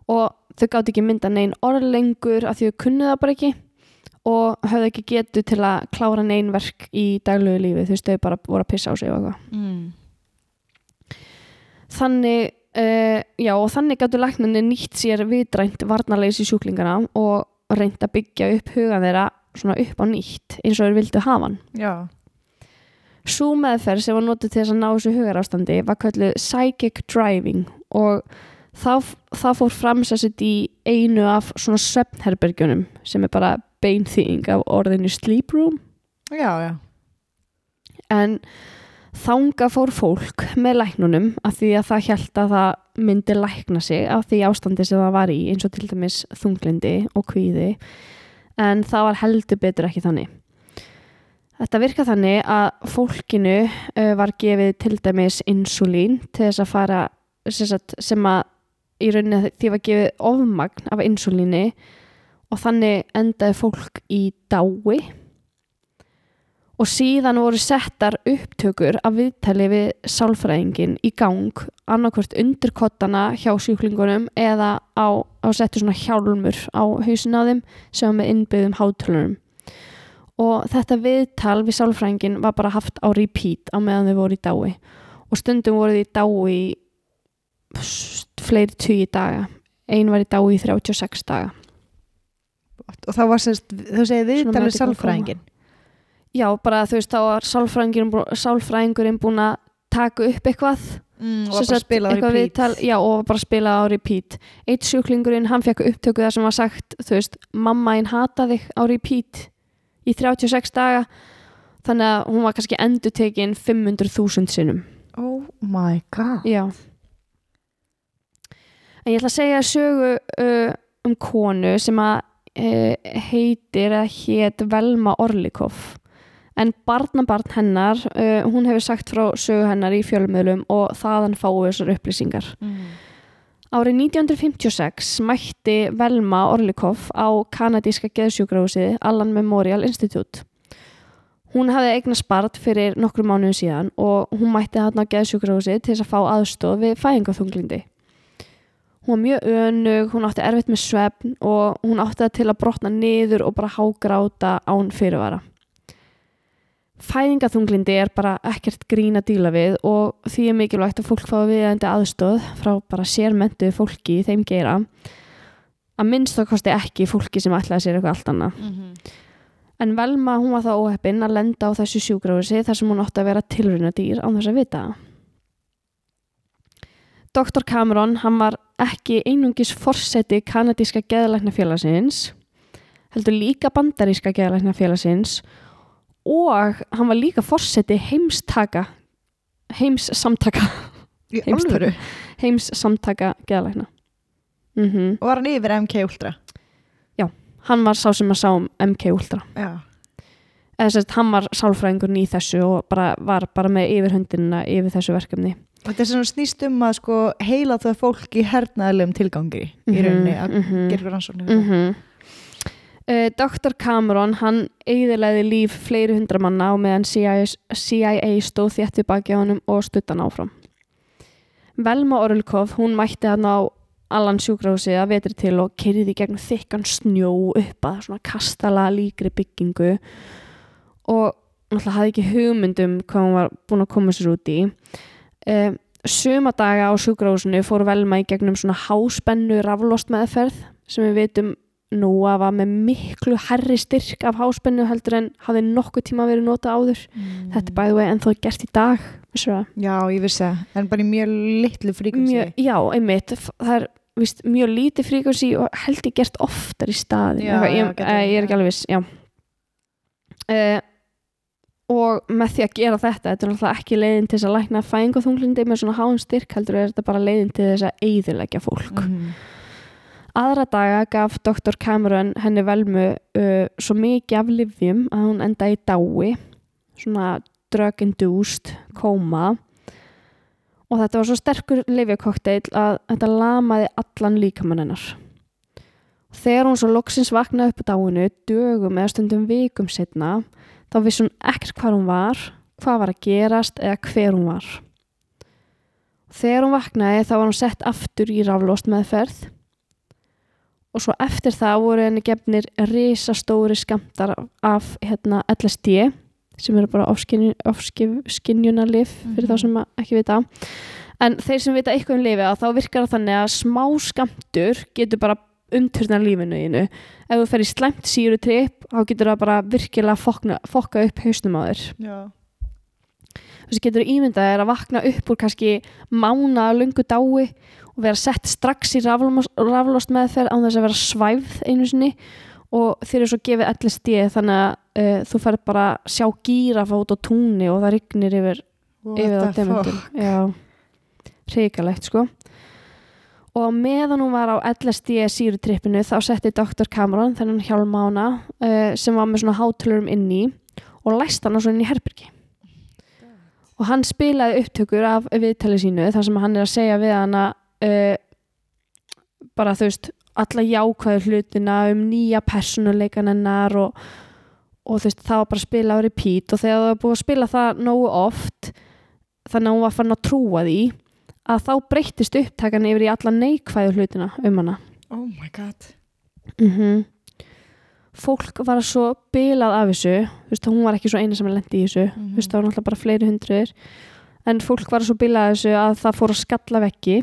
og þau gátt ekki mynda neinn orðlengur því þau kunnu það bara ekki og höfðu ekki getu til að klára neinn verk í daglegu lífi þú veist þau bara voru að pissa á sig og eitthvað. Mm. Þannig, uh, já og þannig gáttu læknarnir nýtt sér vitrænt varnarleysi sjúklingana og reynt að byggja upp hugan þeirra svona upp á nýtt eins og þeir vildu hafa hann. já, Sú meðferð sem var notið til þess að ná þessu hugarástandi var kölluð psychic driving og það, það fór fram sérsitt í einu af svona svefnherbergjunum sem er bara beinþýðing af orðinu sleep room. Já, já. En þanga fór fólk með læknunum af því að það held að það myndi lækna sig af því ástandi sem það var í eins og til dæmis þunglindi og kvíði. En það var heldur betur ekki þannig. Þetta virka þannig að fólkinu var gefið til dæmis insulín til þess að fara sem, sagt, sem að í rauninni því var gefið ofmagn af insulíni og þannig endaði fólk í dái. Og síðan voru settar upptökur af viðtali við sálfræðingin í gang annarkvort undir kottana hjá sjúklingunum eða á, á settu svona hjálmur á hausin á þeim sem var með innbyggðum hátölurum og þetta viðtal við sálfræðingin var bara haft á repeat á meðan þau voru í dái. Og stundum voru þau í dái fleiri tugi daga. Ein var í dái í 36 daga. Og þá var sérst, þú segir viðtalið medical sálfræðingin já bara þú veist þá var sálfræðingurinn búin að taka upp eitthvað. Mm, og bara viðtal, já, og bara spilað á repeat. Eitt sjúklingurinn, hann fekk upptöku þar sem var sagt, þú veist, mamma einn hata þig á repeat í 36 daga. Þannig að hún var kannski endur tekin 500.000 sinnum. Oh my god. Já. En ég ætla að segja sögu uh, um konu sem að uh, heitir eða hét Velma Orlikov en barnabarn hennar uh, hún hefur sagt frá sögu hennar í fjölmiðlum og þaðan fáu þessar upplýsingar. Mm. Árið 1956 mætti Velma Orlikov á kanadíska geðsjúkrahúsið Allan Memorial Institute. Hún hafði eignast barn fyrir nokkru mánuðum síðan og hún mætti þarna á geðsjúkrahúsið til að fá aðstoð við fæðingaþunglindi. Hún var mjög önug, hún átti erfitt með svefn og hún átti það til að brotna niður og bara hágráta án fyrirvara. Fæðingaþunglindi er bara ekkert grín að díla við og því er mikilvægt að fólk fái viðeigandi aðstóð frá bara sérmentuðu fólki í þeim geira að minnst þá kosti ekki fólki sem ætlaði sér eitthvað allt annað. En Velma hún var það óheppin að lenda á þessu sjúkrahúsi þar sem hún átti að vera tilrunadýr án þess að vita. Dr. Cameron, hann var ekki einungis forseti kanadíska geðlæknafélagsins, heldur líka bandaríska geðlæknafélagsins og hann var líka forseti heimstaka heims samtaka í Heimstaka. alvöru? Heims samtaka geðlækna. Mm og var hann yfir MK Ultra? Hann var sá sem að sá um MK Ultra. Já. Eða sérst hann var sálfræðingurinn í þessu og bara, var bara með yfirhundinina yfir þessu verkefni. Og þetta er svona snýst um að sko heila það fólk í hernaðlegum tilgangi í Mhm, rauninni að mhm. gera ykkur rannsóknir. Mm -hmm. Uh, Dr. Cameron hann eigðilegði líf fleiri hundra manna og meðan CIA, CIA stóð þétt við baki á honum og stuttan áfram Velma Orlkov hún mætti hann á Allan sjúkrahúsi að vetri til og kerði gegnum þykkan snjó upp að svona kastala líkri byggingu og náttúrulega hafði ekki hugmyndum hvað hún var búin að koma sér út í um, Suma daga á sjúkrahúsinu fór Velma í gegnum svona háspennu raflost meðferð sem við vitum nú að var með miklu herri styrk af háspennu heldur en hafði nokkuð tíma verið nota áður Mm. þetta er bæði vegi en þó gert í dag það? já ég vissi það en bara í mjög litlu fríkvæmsi mjög, já, einmitt það er víst, mjög lítið fríkvæmsi og held ég gert oftar í staðin Já, Eitthvað, já, ég, gæti eh, ég er ekki já. alveg viss já. Uh, og með því að gera þetta þetta er náttúrulega ekki leiðin til þess að lækna fæðing og þunglindi með svona háum styrk heldur er þetta bara leiðin til þess að eyðileggja fólk Mhm. Aðra daga gaf Dr. Cameron henni velmu uh, svo mikið af livjum að hún enda í dái, svona drug-induced koma og þetta var svo sterkur livjakokteil að þetta lamaði allan líkamann hennar. Þegar hún svo loksins vaknaði upp á dáinu, dögum eða stundum vikum setna, þá vissi hún ekkert hvað hún var, hvað var að gerast eða hver hún var. Þegar hún vaknaði þá var hún sett aftur í raflost meðferð og svo eftir það voru henni gefnir risastóri skamtar af hérna, LSD sem eru bara ofskinjunarlif fyrir þá sem að ekki vita. En þeir sem vita eitthvað um lifið að þá virkar það þannig að smá skamtur getur bara umturna lífinu þínu ef þú fer í slæmt sírutripp þá getur það bara virkilega fokna, fokka upp hausnum á þér. Já. Þessi getur ímyndað er að vakna upp úr kannski mána lungu dái vera sett strax í raflost meðferð án þess að vera svæfð einu sinni. Og þeir eru svo gefið LSD þannig að uh, þú færð bara sjá gírafa út á túnni og það rignir yfir, yfir á demundum já, hrikalegt sko. Og á meðan hún var á LSD sírutrippinu þá setti Dr. Cameron þennan hjálm á hana uh, sem var með svona hátölurum inn í og læst hana svo inn í herbyrgi og hann spilaði upptökur af viðtali sínu þar sem hann er að segja við hana uh, bara þú veist alla jákvæðu hlutina um nýja personuleikan hennar og, og þú veist, það var bara að spila á repeat og þegar það var búið að spila það nógu oft þannig að hún var fann að trúa því að þá breyttist upptakan yfir í alla neikvæðu hlutina um hana. Oh my god. Mm fólk var svo bilað af þessu þú veist, hún var ekki svo eina sem lendi í þessu Mhm. þú veist, það var náttúrulega bara fleiri hundruður en fólk var svo bilað af þessu að það fór að skalla vekki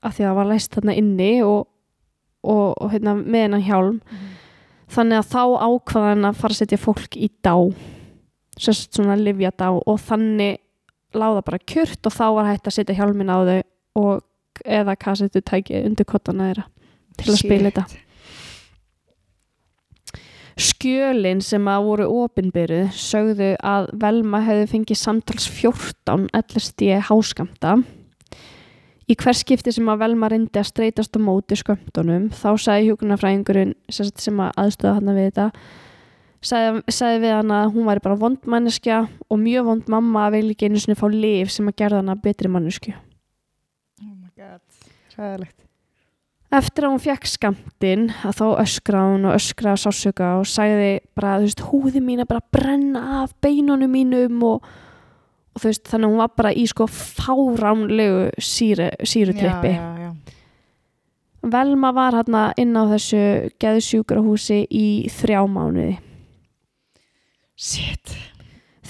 af því að það var læst þarna inni og, og, og hérna, með hennan hjálm. Þannig að þá ákvaðan að fara að setja fólk í dá sérst svona livja dá og þannig láða bara kjört og þá var hægt að setja hjálmin á þau og eða kassetu tæki undir kottana þeirra til að spila þetta. Skjölin sem að voru opinbyruð sögðu að Velma hefði fengið samtals 14 LSD háskamta í hvers skipti sem að Velma reyndi að streytast á móti skömmtunum þá sagði hjúkunarfræðingurinn sem að aðstöða hann við þetta sagði, sagði við hann að hún væri bara vond manneskja og mjög vond mamma að vilja ekki einu sinni fá lif sem að gerða hana betri mannesku oh my god. Ræðilegt Eftir að hún fekk skamtinn að þá öskraði hún og öskraði sásöka og sagði bara, þú veist, húði mín er bara að brenna af beinunum mínum og, og þú veist, þannig að hún var bara í sko fáránlegu síru, sírutrippi. já, já, já. Velma var hérna inn á þessu geðsjúkrahúsi í þrjá mánuði. shit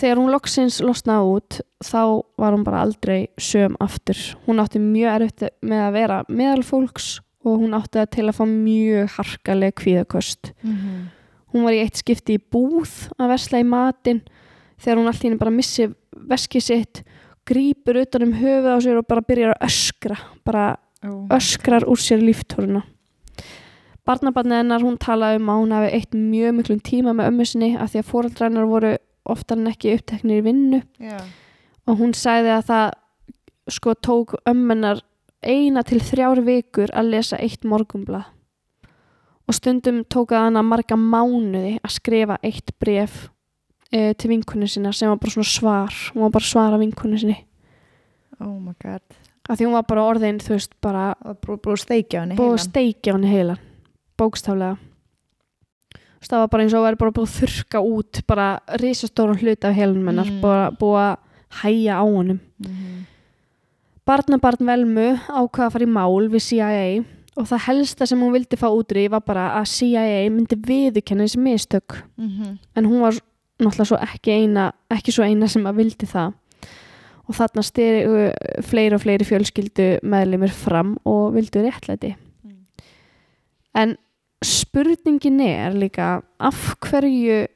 Þegar hún loksins losnaði út þá var hún bara aldrei söm aftur. Hún átti mjög erfitt með að vera meðal fólks og hún átti það til að fá mjög harkaleg kvíðakost. mm Hún var í eitt skipti í búð að versla í matinn þegar hún allt í henni bara missi veskið sitt, grípur utan um höfuð á sér og bara byrjar að öskra, bara oh. öskrar úr sér líftóruna. Barnabarnið hennar hún talaði um að hún hafi eitt mjög miklum tíma með ömmu sinni af því að fóreldrænar voru oftar en ekki uppteknir í vinnu já. og hún sagði að það sko tók ömmennar eina til þrjár vikur að lesa eitt morgunblað og stundum tók það hana marga mánuði að skrifa eitt bref e, til vinkunni sinna sem var bara svona svar hún var bara að svara vinkunni sinni oh my god af því hún var bara orðin, þú veist, bara búið að steikja henni búið að heilan. steikja hann heilan bókstaflega Þú veist, það var bara eins og væri bara búið að þurka út bara risastóran hluti af heilanum hennar Mm. bara búið að hæja á honum Mhm. Barnabarn Velmu ákvaða að fara í mál við CIA og það helsta sem hún vildi fá útri var bara að CIA myndi viðurkenna þessi mistök Mhm. en hún var náttúrulega svo ekki eina ekki svo eina sem að vildi það og þarna styrir fleiri og fleiri fjölskyldu meðlimir fram og vildu réttlæti Mm. en spurningin er líka af hverju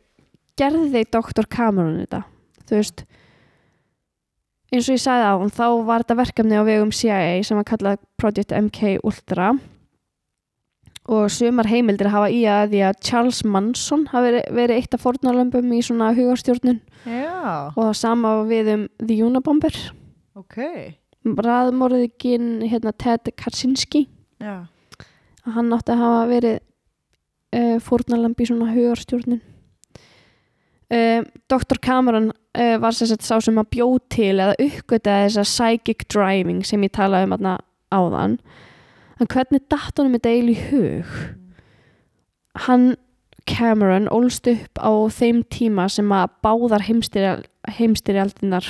gerði Dr. Cameron þetta þú veist eins og ég sagði á hann þá var þetta verkefni á vegum CIA sem var kallað Project MK Ultra og sumar heimildir hafa í að því að Charles Manson hafi verið, eitt af fórnarlömbum í svona hugarstjórnun. Já, og það sama við um The Unabomber. Ok. Raðmorðikinn hérna, Ted Kaczynski. Já, að hann átti að hafa verið uh, fórnarlamb í svona hugarstjórnun. Uh, Dr. Cameron uh, var sér sett sá sem að bjó til eða uppgötaði þessa psychic driving sem ég talaði um aðna áðan en hvernig datt honum þetta eiginlega í hug? Hann Cameron ólst upp á þeim tíma sem að báðar heimstyrjal, heimstyrjaldinar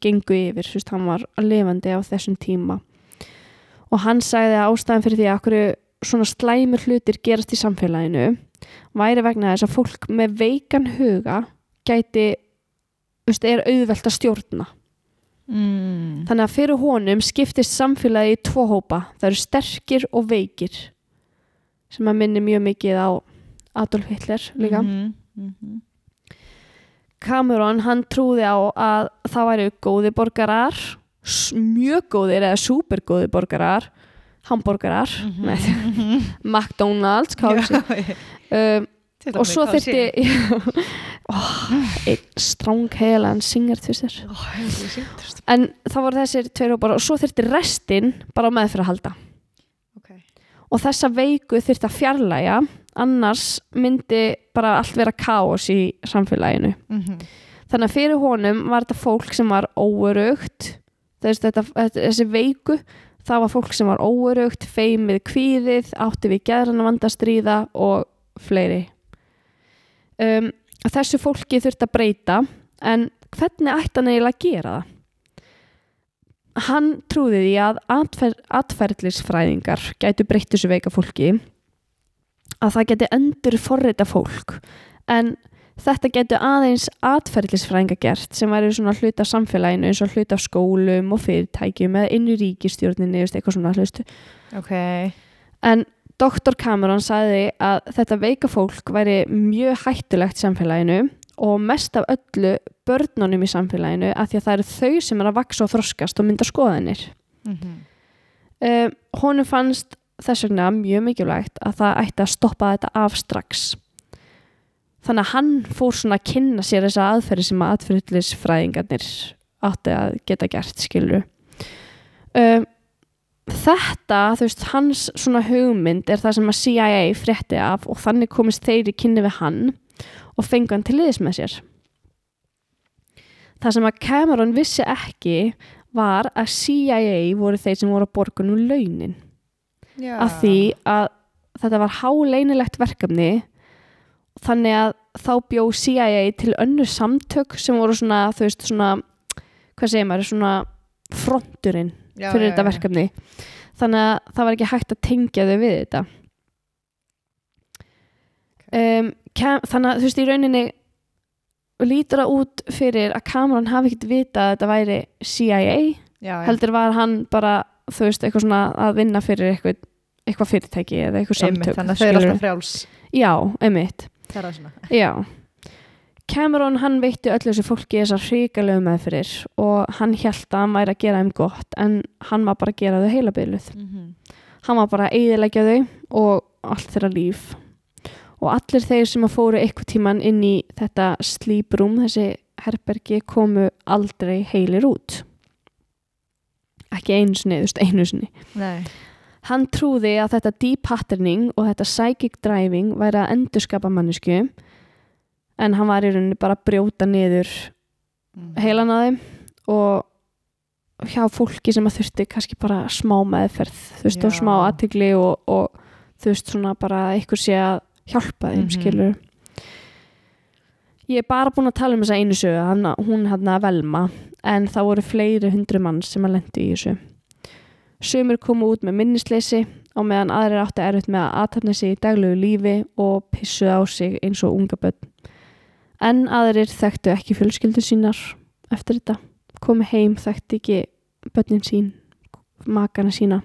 gengu yfir, veist, hann var lifandi á þessum tíma. Og hann sagði að ástæðan fyrir því að okkur svona slæmur hlutir gerast í samfélaginu væri vegna þess að fólk með veikan huga gæti veist, er auðvelt að stjórna mm. þannig að fyrir honum skiptist samfélagi í tvo hópa það eru sterkir og veikir sem að minni mjög mikið á Adolf Hitler líka Mhm, mhm. Cameron hann trúði á að það væri góði borgarar mjög góðir eða supergóði borgarar hamborgarar Mhm. Nei, McDonalds KFC. Um, og svo þyrfti oh, einn stránghelan singer tvistir Ó, hefur ég sýnt en það voru þessir tveir hópar og svo þyrfti restin bara á meðfyrir að halda Ok. og þessa veiku þyrfti að fjarlæga annars myndi bara allt vera kaos í samfélaginu. Mhm. þannig að fyrir honum var þetta fólk sem var óörugt þessi, þetta, þetta, þessi veiku það var fólk sem var óörugt feimið kvíðið, átti við vanda að stríða og fleiri. Um, að þessu fólki þurft að breyta en hvernig ætti hann eiginlega að gera það? Hann trúði því að atfer, atferðlisfræðingar gætu breytt þessu veika fólki að það geti endur forrita fólk en þetta getur aðeins atferðlisfræðinga gert sem væri svona hluta af samfélaginu eins og hluta af skólum og fyrirtækjum eða inn í ríkistjórninni eða eitthvað svona hlustu ok en Dr. Cameron sagði að þetta veika fólk væri mjög hættulegt samfélaginu og mest af öllu börnunum í samfélaginu af því að það eru þau sem er að vaksa og þroskast og mynda skoðanir Mhm. um, honum fannst þess vegna mjög mikilvægt að það ætti að stoppa þetta af strax þannig að hann fór svona að kynna sér þessa aðferði sem að aðferðlisfræðingarnir átti að geta gert skilur um, þetta, þú veist, hans svona hugmynd er það sem að CIA frétti af og þannig komist þeir í kynni við hann og fengu hann til liðs með sér. Það sem að Cameron vissi ekki var að CIA voru þeir sem voru að borga nú launin. Já. af því að þetta var háleinilegt verkefni þannig að þá bjó CIA til önnur samtök sem voru svona, þú veist, svona hvað segir maður, svona fronturinn Já, fyrir já, þetta verkefni. Þannig að það var ekki hægt að tengja þau við þetta. Um, kem, þannig að þú veist í rauninni lítur það út fyrir að Cameron hafi ekkert vita að þetta væri CIA heldur var hann bara þú veist, eitthvað svona að vinna fyrir eitthvað, eitthvað fyrirtæki eða eitthvað samtök þannig að þau eru alltaf frjáls. Já, einmitt. Það er svona Já. Cameron hann veitti öllu þessu fólki þessar hrikalegu meðfyrir og hann held að hann væri að gera þeim gott en hann var bara að gera þau heila byrluð. Hann var bara að eyðilegja þau og allt þeirra líf. Og allir þeir sem að fóru eitthvað tíman inn í þetta sleep room, þessi herbergi, komu aldrei heilir út. Ekki einu sinni, þú veist, einu sinni. Nei. Hann trúði að þetta deep patterning og þetta psychic driving væri að endurskapa mannesku en hann var í rauninni bara að brjóta niður Mhm. heilan að þeim og hjá fólki sem að þurfti kannski bara smá meðferð þú veist og Já. smá aðtigli og, og þú veist svona bara að einhver sé að hjálpa þeim Mhm. skilur ég er bara búin að tala um þessa einu sögu hann, hún hann að velma en það voru fleiri hundru mann sem að lendi í þessu Sumir komu út með minnisleysi á meðan aðrir átti erfitt með að aðtapna sig í daglegu lífi og pissuð á sig eins og unga börn. En aðrir þekktu ekki fjölskyldu sínar eftir þetta. Komu heim, þekktu ekki börnin sín, makana sína.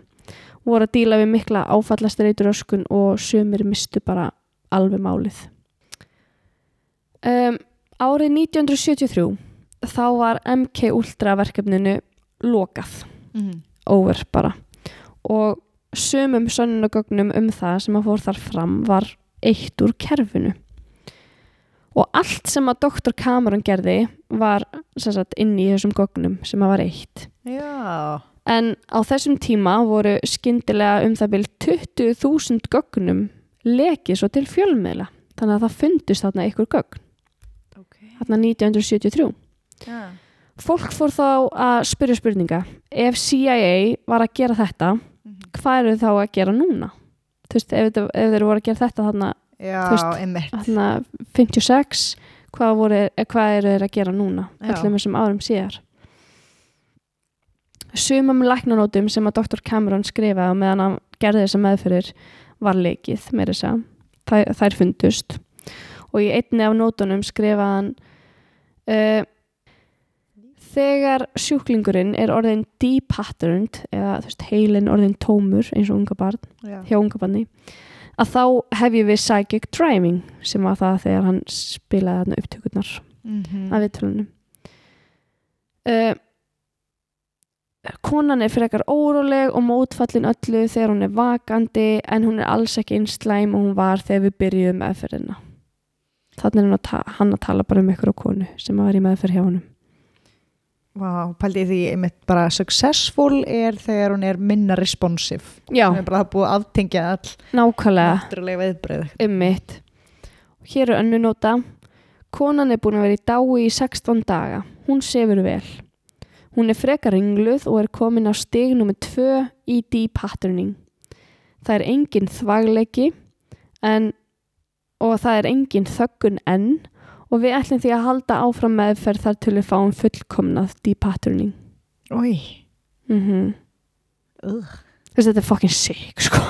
Voru að díla við mikla áfallastreitur öskun og sumir mistu bara alveg málið. Um, árið 1973 þá var MK Ultra verkefninu lokað Mhm. over bara og sumum sönnunagögnum um það sem að fór þar fram var eitt úr kerfinu og allt sem að doktor Cameron gerði var sagt, inn í þessum gögnum sem að var eitt Já. en á þessum tíma voru skyndilega um það byrj 20.000 gögnum lekið svo til fjölmiðla þannig að það fundist þarna einhver gögn Ok. þarna 1973 Já. fólk fór þá að spyrja spurninga ef CIA var að gera þetta Mhm. hvað eru þá að gera núna þú veist, ef, ef þeir voru að gera þetta þarna, veist, einmitt. þarna 56 hvað, voru, eh, hvað eru þeir að gera núna Já. öllum þessum árum síðar sumum læknanótum sem að Dr. Cameron skrifaði á meðan hann gerði þessa meðfyrir var leikið með þessa þær, þær fundust og í einni af nótunum skrifaði hann uh, þegar sjúklingurinn er orðin depatterned eða veist, heilin orðin tómur eins og unga barn Já. hjá unga barni að þá hefjum við psychic driving sem var það þegar hann spilaði þarna upptökurnar Mhm. af viðtölunum. Uh, konan er frekar óróleg og mótfallin öllu þegar hún er vakandi en hún er alls ekki eins slæm og hún var þegar við byrjuðum meðferðina. Þannig er hann að, ta hann að tala bara um ykkur á konu sem var í meðferð hjá honum Vá, pældi því einmitt bara successful er þegar hún er minna responsive. já, Hún er bara búið aftengja all nákvæmlega viðbröð. Ummitt. Hér er önnu nota. Konan er búin að vera í dái í 16 daga. Hún sefur vel. Hún er frekar ringluð og er komin á stig nr. 2 í D-patterning. Það er engin þvagleiki en, og það er engin þöggun enn og við ætlum því að halda áfram meðferð þar til við fáum fullkomnað depatterning Új, mm Ugh. Þessi, þetta er fucking sick sko.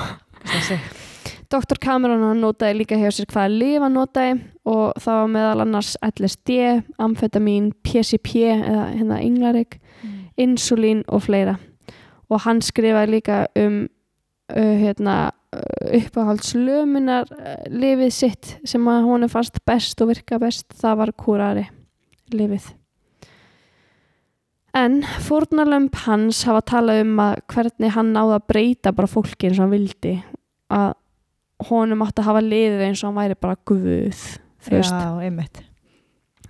Dr. Cameron hann notaði líka hjá sér hvaða lif hann notaði og það var meðal annars LSD, amfetamin, PCP eða hérna Inglarik, insulín og fleira og hann skrifaði líka um uh, hérna, uppáhaldslömunar lifið sitt sem að hún er fast best og virka best, það var kúrari lifið. En fórnarlömp hans hafa talað um að hvernig hann náði að breyta bara fólki eins og hann vildi að honum átti að hafa liðið eins og hann væri bara guð Já, einmitt.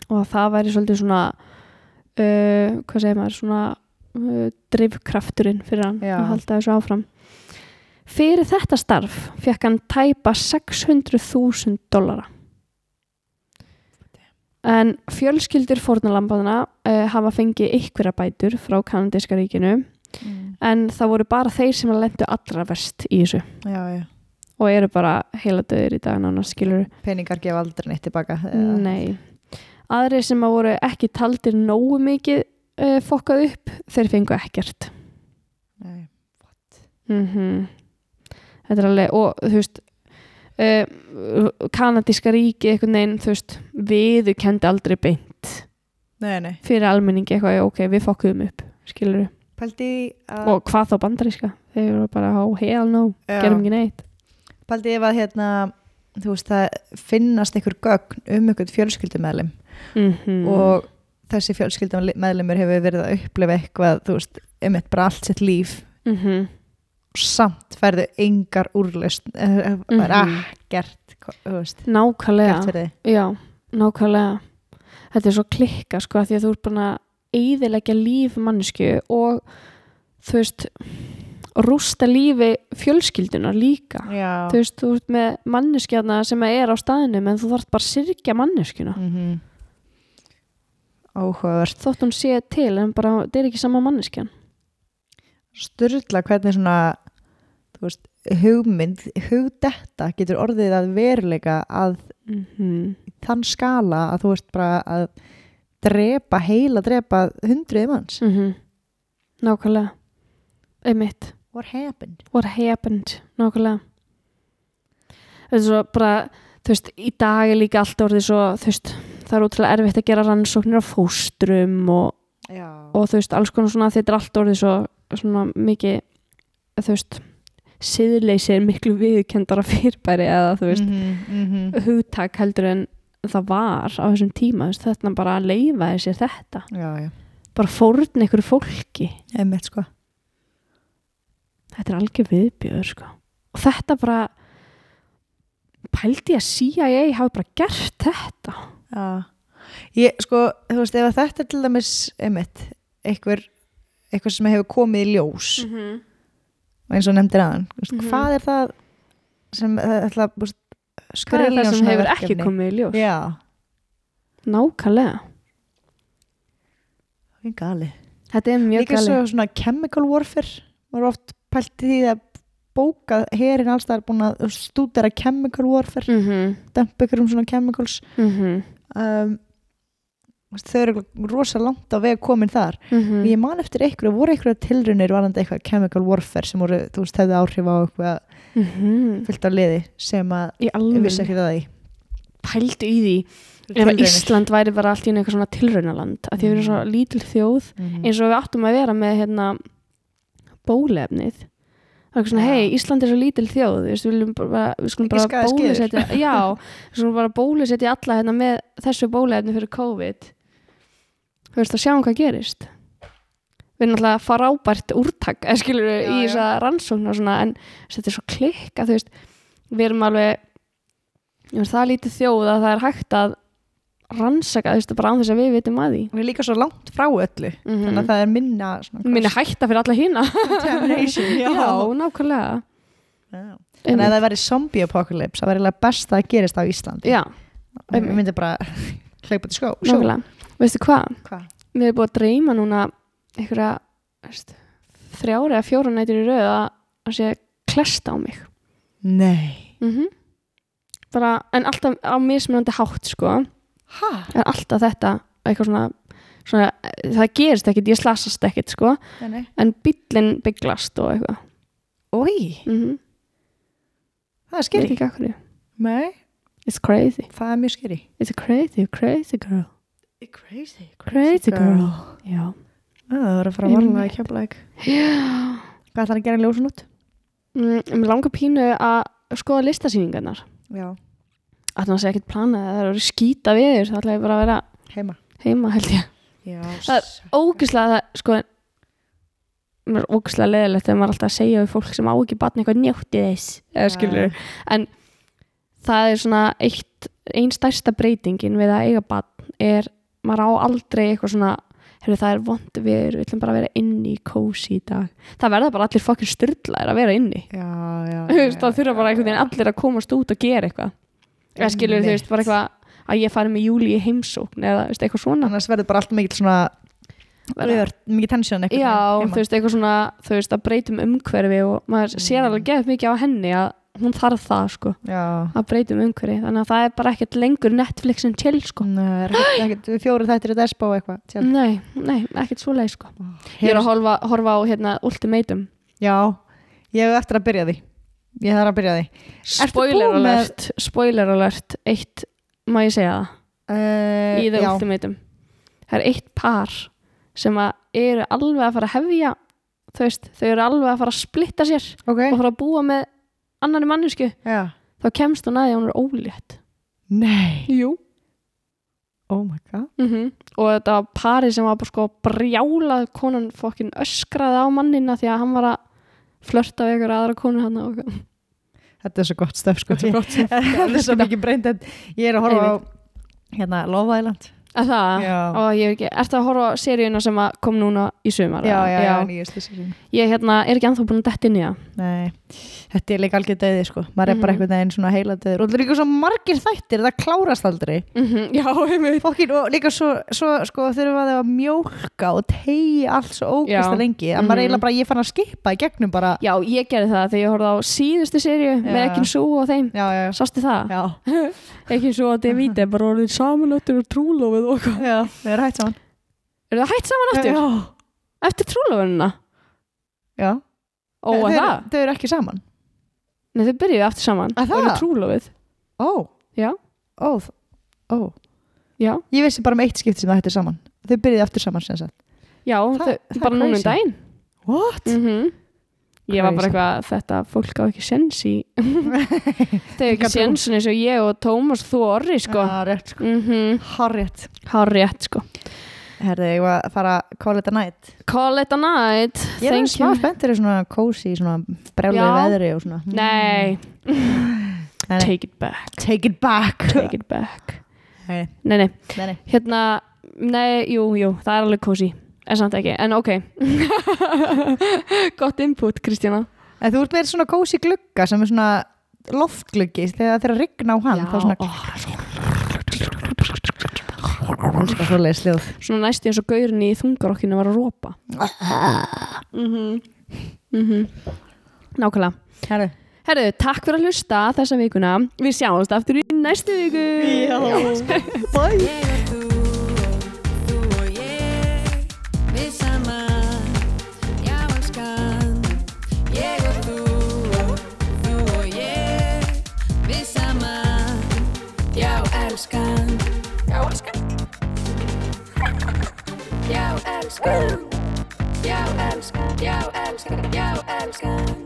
Og að það væri svolítið svona uh, hvað segir maður svona uh, drifkrafturinn fyrir hann Já. að halda þessu áfram fyrir þetta starf fekk hann tæpa 600.000 dollara en fjölskyldur fórnalambaðana uh, hafa fengið ykkur bætur frá kanadíska ríkinu mm. en það voru bara þeir sem lendu allra verst í þessu Já, já og eru bara heila döður í dag nána skilur Peningar gefa aldrei neitt tilbaka Nei. Aðrir sem að voru ekki taldir nógu mikið uh, fokkað upp, þeir fengu ekkert. Nei. Mm Þetta er alveg, og þú veist, uh, kanadíska ríki einhvern veginn, þú veist, viðu kendi aldrei beint Nei, nei fyrir almenningi eitthvað, ok, við fokkuðum upp, skilur við. Og hvað þá bandaríska? Þeir eru bara, oh, hell no, Já. gerum ekki neitt. Pældi ef að hérna Þú veist, það finnast einhver gögn um einhvern fjölskyldumæðlim Mm og þessi fjölskyldumæðlimur hefur verið að upplifa eitthvað, þú veist, um eitt bara allt sitt líf mm og samt færðu engar úrlaust það er Mhm. ekkert Nákvæmlega. Já, nákvæmlega. Þetta er svo klikka sko því að þú ert búin að eyðileggja líf mannesku og þú veist rústa lífi fjölskyldunar líka. Já, þú veist, þú ert með manneskjana sem er á staðinum en þú þarf bara að syrgja manneskjuna. Mm áhugavert þótt hún sé til en bara, þetta er ekki sama manneskjan. Sturla hvernig svona veist, hugmynd hugdetta getur orðið að veruleika að mm -hmm. þann skala að þú veist bara að drepa, heila drepa hundruði manns. Nákvæmlega. Einmitt, What happened? what happened? Nákvæmlega. Þetta er svo bara þú veist, í dag er líka allt orðið svo þú veist, það er útrúlega erfitt að gera rannsóknir á fóstrum og, og þú veist, alls konar svona þetta er allt orðið svo svona mikið þú veist siðleysi er miklu viðkendara fyrirbæri eða þú veist, mm -hmm, hugtak heldur en það var á þessum tíma veist, þetta bara að leifa sér þetta. Já, já, bara fórn ykkur fólki. Emmitt sko. Þetta er algjör viðbjöður sko. og þetta bara pældi ég að CIA hafi bara gert þetta? Já, ég sko, þú veist, ef þetta er til dæmis, einmitt, einhver, eitthvað sem hefur komið í ljós -hmm. og eins og nefndir aðan, mm Mhm. hvað er það sem ætla að hvað er það sem hefur verkefni? ekki komið í ljós Já, nákvæmlega, það er galið. þetta er mjög Líka galið svo svona chemical warfare, maður oft pælt í því að bóka herin alls það er búin að stúdera chemical warfare, mm -hmm. dempa ykkur um svona chemicals. Mm Um, þú veist, þau eru rosa langt á veg komin þar. -hmm. Ég man eftir einhverju, voru einhverju tilrunir varandi eitthvað chemical warfare sem voru, þú veist, hefði áhrif á eitthvað fullt af liði sem að ég vissi ekki það í. pældu í því ef að. Ísland væri bara allt í einu eitthvað svona tilraunaland að því við erum svo lítil þjóð Mhm. eins og við áttum að vera með hérna bólefnið það er eitthvað svona, Já. hei, Ísland er svo lítil þjóð við, við, viljum bara, við skulum bara bólusetja já, við skulum bara bólusetja alla hérna með þessu bólefni fyrir COVID þú veist að sjáum hvað gerist við erum náttúrulega frábært úrtak eða skilur við Já, í já. þessa rannsókn og svona, en þetta er svo klikka þú veist, við erum alveg veist, það er lítið þjóð að það er hægt að rannsaka, þú veist, bara án þess að við vitum að því Við erum líka svo langt frá öllu, þannig að það er minna svona minni hætta fyrir alla hína contamination. já, nákvæmlega Já. En ef það væri zombie apocalypse, það væri best að gerist á Íslandi. já, Við myndum bara hlaupa til skó. Veistu hvað, Hvað? við erum búið að dreyma núna einhverja þrjári eða fjóra nætur í röð að sé klesta á mig Nei. mm bara, en alltaf á mismunandi hátt sko Hæ? er alltaf þetta eitthvað svona, svona það gerist ekkit, ég slasast ekkit sko Nei, nei. en bíllinn bygglast og eitthvað Ói, mm -hmm. það er veit skeri. ekki af hverju Nei, it's crazy, það er mjög skeri. it's a crazy, crazy girl Crazy, Crazy girl. já, Það er að fara að varla í keflæk. já. Hvað ætlar að gera í ljósunótt? Mm, mér langar pínu að skoða listasýningarnar Já. ætla að segja ekkert planað að það eru skýta við þér, það ætla ég bara að vera Heima. heima held ég Já. Það er ógislega það, sko mér er ógislega leðilegt þegar maður er alltaf að segja við fólk sem á ekki batna eitthvað njótti þess eða skilur, en það er svona eitt, ein stærsta breytingin við að eiga batn er, maður á aldrei eitthvað svona heyrðu það er vond við, við ætlum bara að vera inni í kósi í dag, það verða bara allir fokkir styrlaðir að vera inni. Já, já. Það þurfa bara einhvern veginn allir að komast út og gera eitthvað. Eða skilur þú veist, bara eitthvað að ég fari með júli í heimsókn eða veist, eitthvað svona. Annars verður bara allt mikið svona mikið tensjón einhvern Já, þú veist, eitthvað svona þú veist, að breytum umhverfi og maður sér alveg geðt mikið á henni að hún þarf það, sko, Já. að breytum umhverfi þannig að það er bara ekkert lengur Netflix en chill, sko Nei, ekkert fjóri þættir í despa og eitthvað. Tjálf. Nei, nei, ekkert svo leið, sko Ég er að horfa, horfa á, hérna, Ultimatum Já, ég hef eftir að byrja því. Ég þarf að byrja því. Ertu Spoiler búin með- alert, spoiler alert eitt, má ég segja það Uh, í The já. Ultimatum það er eitt par sem að eru alveg að fara að hefja þú veist, þau eru alveg að fara að splitta sér Ok. og fara að búa með annari mannesku, Já. þá kemst hún að því að hún er ólétt Nei. Jú Oh my god. mm og þetta var pari sem var bara sko brjálað konan fokkin öskraði á mannina því að hann var að flörta við ykkur aðra konu hann og Þetta er svo gott stöf sko. Er. Þetta er svo mikið breynd. Ég er að horfa á hérna Love Island. Að það, Já. og ég hef ekki ertu að horfa á seríuna sem að kom núna í sumar Já, já, já, nýjustu sérin. ég hérna, er ekki ennþá búin að í það Nei, þetta er líka algjör döði sko. Maður er bara Mhm. einhvern veginn svona heila döður. Og það er líka svo margir þættir, það klárast aldrei. mm já, einmitt Fokkin, og líka svo, svo sko, þurfum að það að mjólka og tegi allt svo ógæsta Já. lengi. Að maður Mhm. eiginlega bara, ég fann að skipa í gegnum bara. Já, ég gerði það þegar ég horfði á síðustu seríu með ekki svo og þeim já, já. Sástu það? Já, Ekki svo að Samanöttur og eitthvað já, við erum hægt saman. Er það hægt saman aftur? Já, Eftir trúlofinuna? já. Ó, að þau- það? Þau eru ekki saman. Nei, þau byrjuðu aftur saman Að eru það? trúlofið Ó. Já. Ó, ó. Já, Ég vissi bara með eitt skipti sem það hættir saman. Þau byrjuði aftur saman sem sagt. já Það- þau, það bara núna um daginn What? mm Ég var bara eitthvað, þetta fólk á ekki sens í Þau er ekki Enga trú. sens eins og ég og Tómas þú Orri, sko rétt sko. mm -hmm. Sko Herði, ég var að fara call it a night. Call it a night Ég er smá you. spenntur í svona cozy, svona brjálið Já. veðri og svona. Nei, take it back Take it back. Take it back Nei, nei, nei, nei. hérna Nei, jú, jú, það er alveg cozy En samt ekki, en ok Gott input, Kristjana En þú ert með svona cozy glugga sem er svona loftgluggi þegar það er að rigna á hann. þá svona, hljóð. Svona næstu eins og gaurin í þungarokkinu var að rópa mm -hmm. Nákvæmlega Herði. Herðu, takk fyrir að hlusta þessa vikuna Við sjáumst aftur í næstu viku Já. Ég Við saman, já elskan Ég og þú þú og ég Við saman, já elskan Já elskan. Já elskan Já elskan, já elskan, já elskan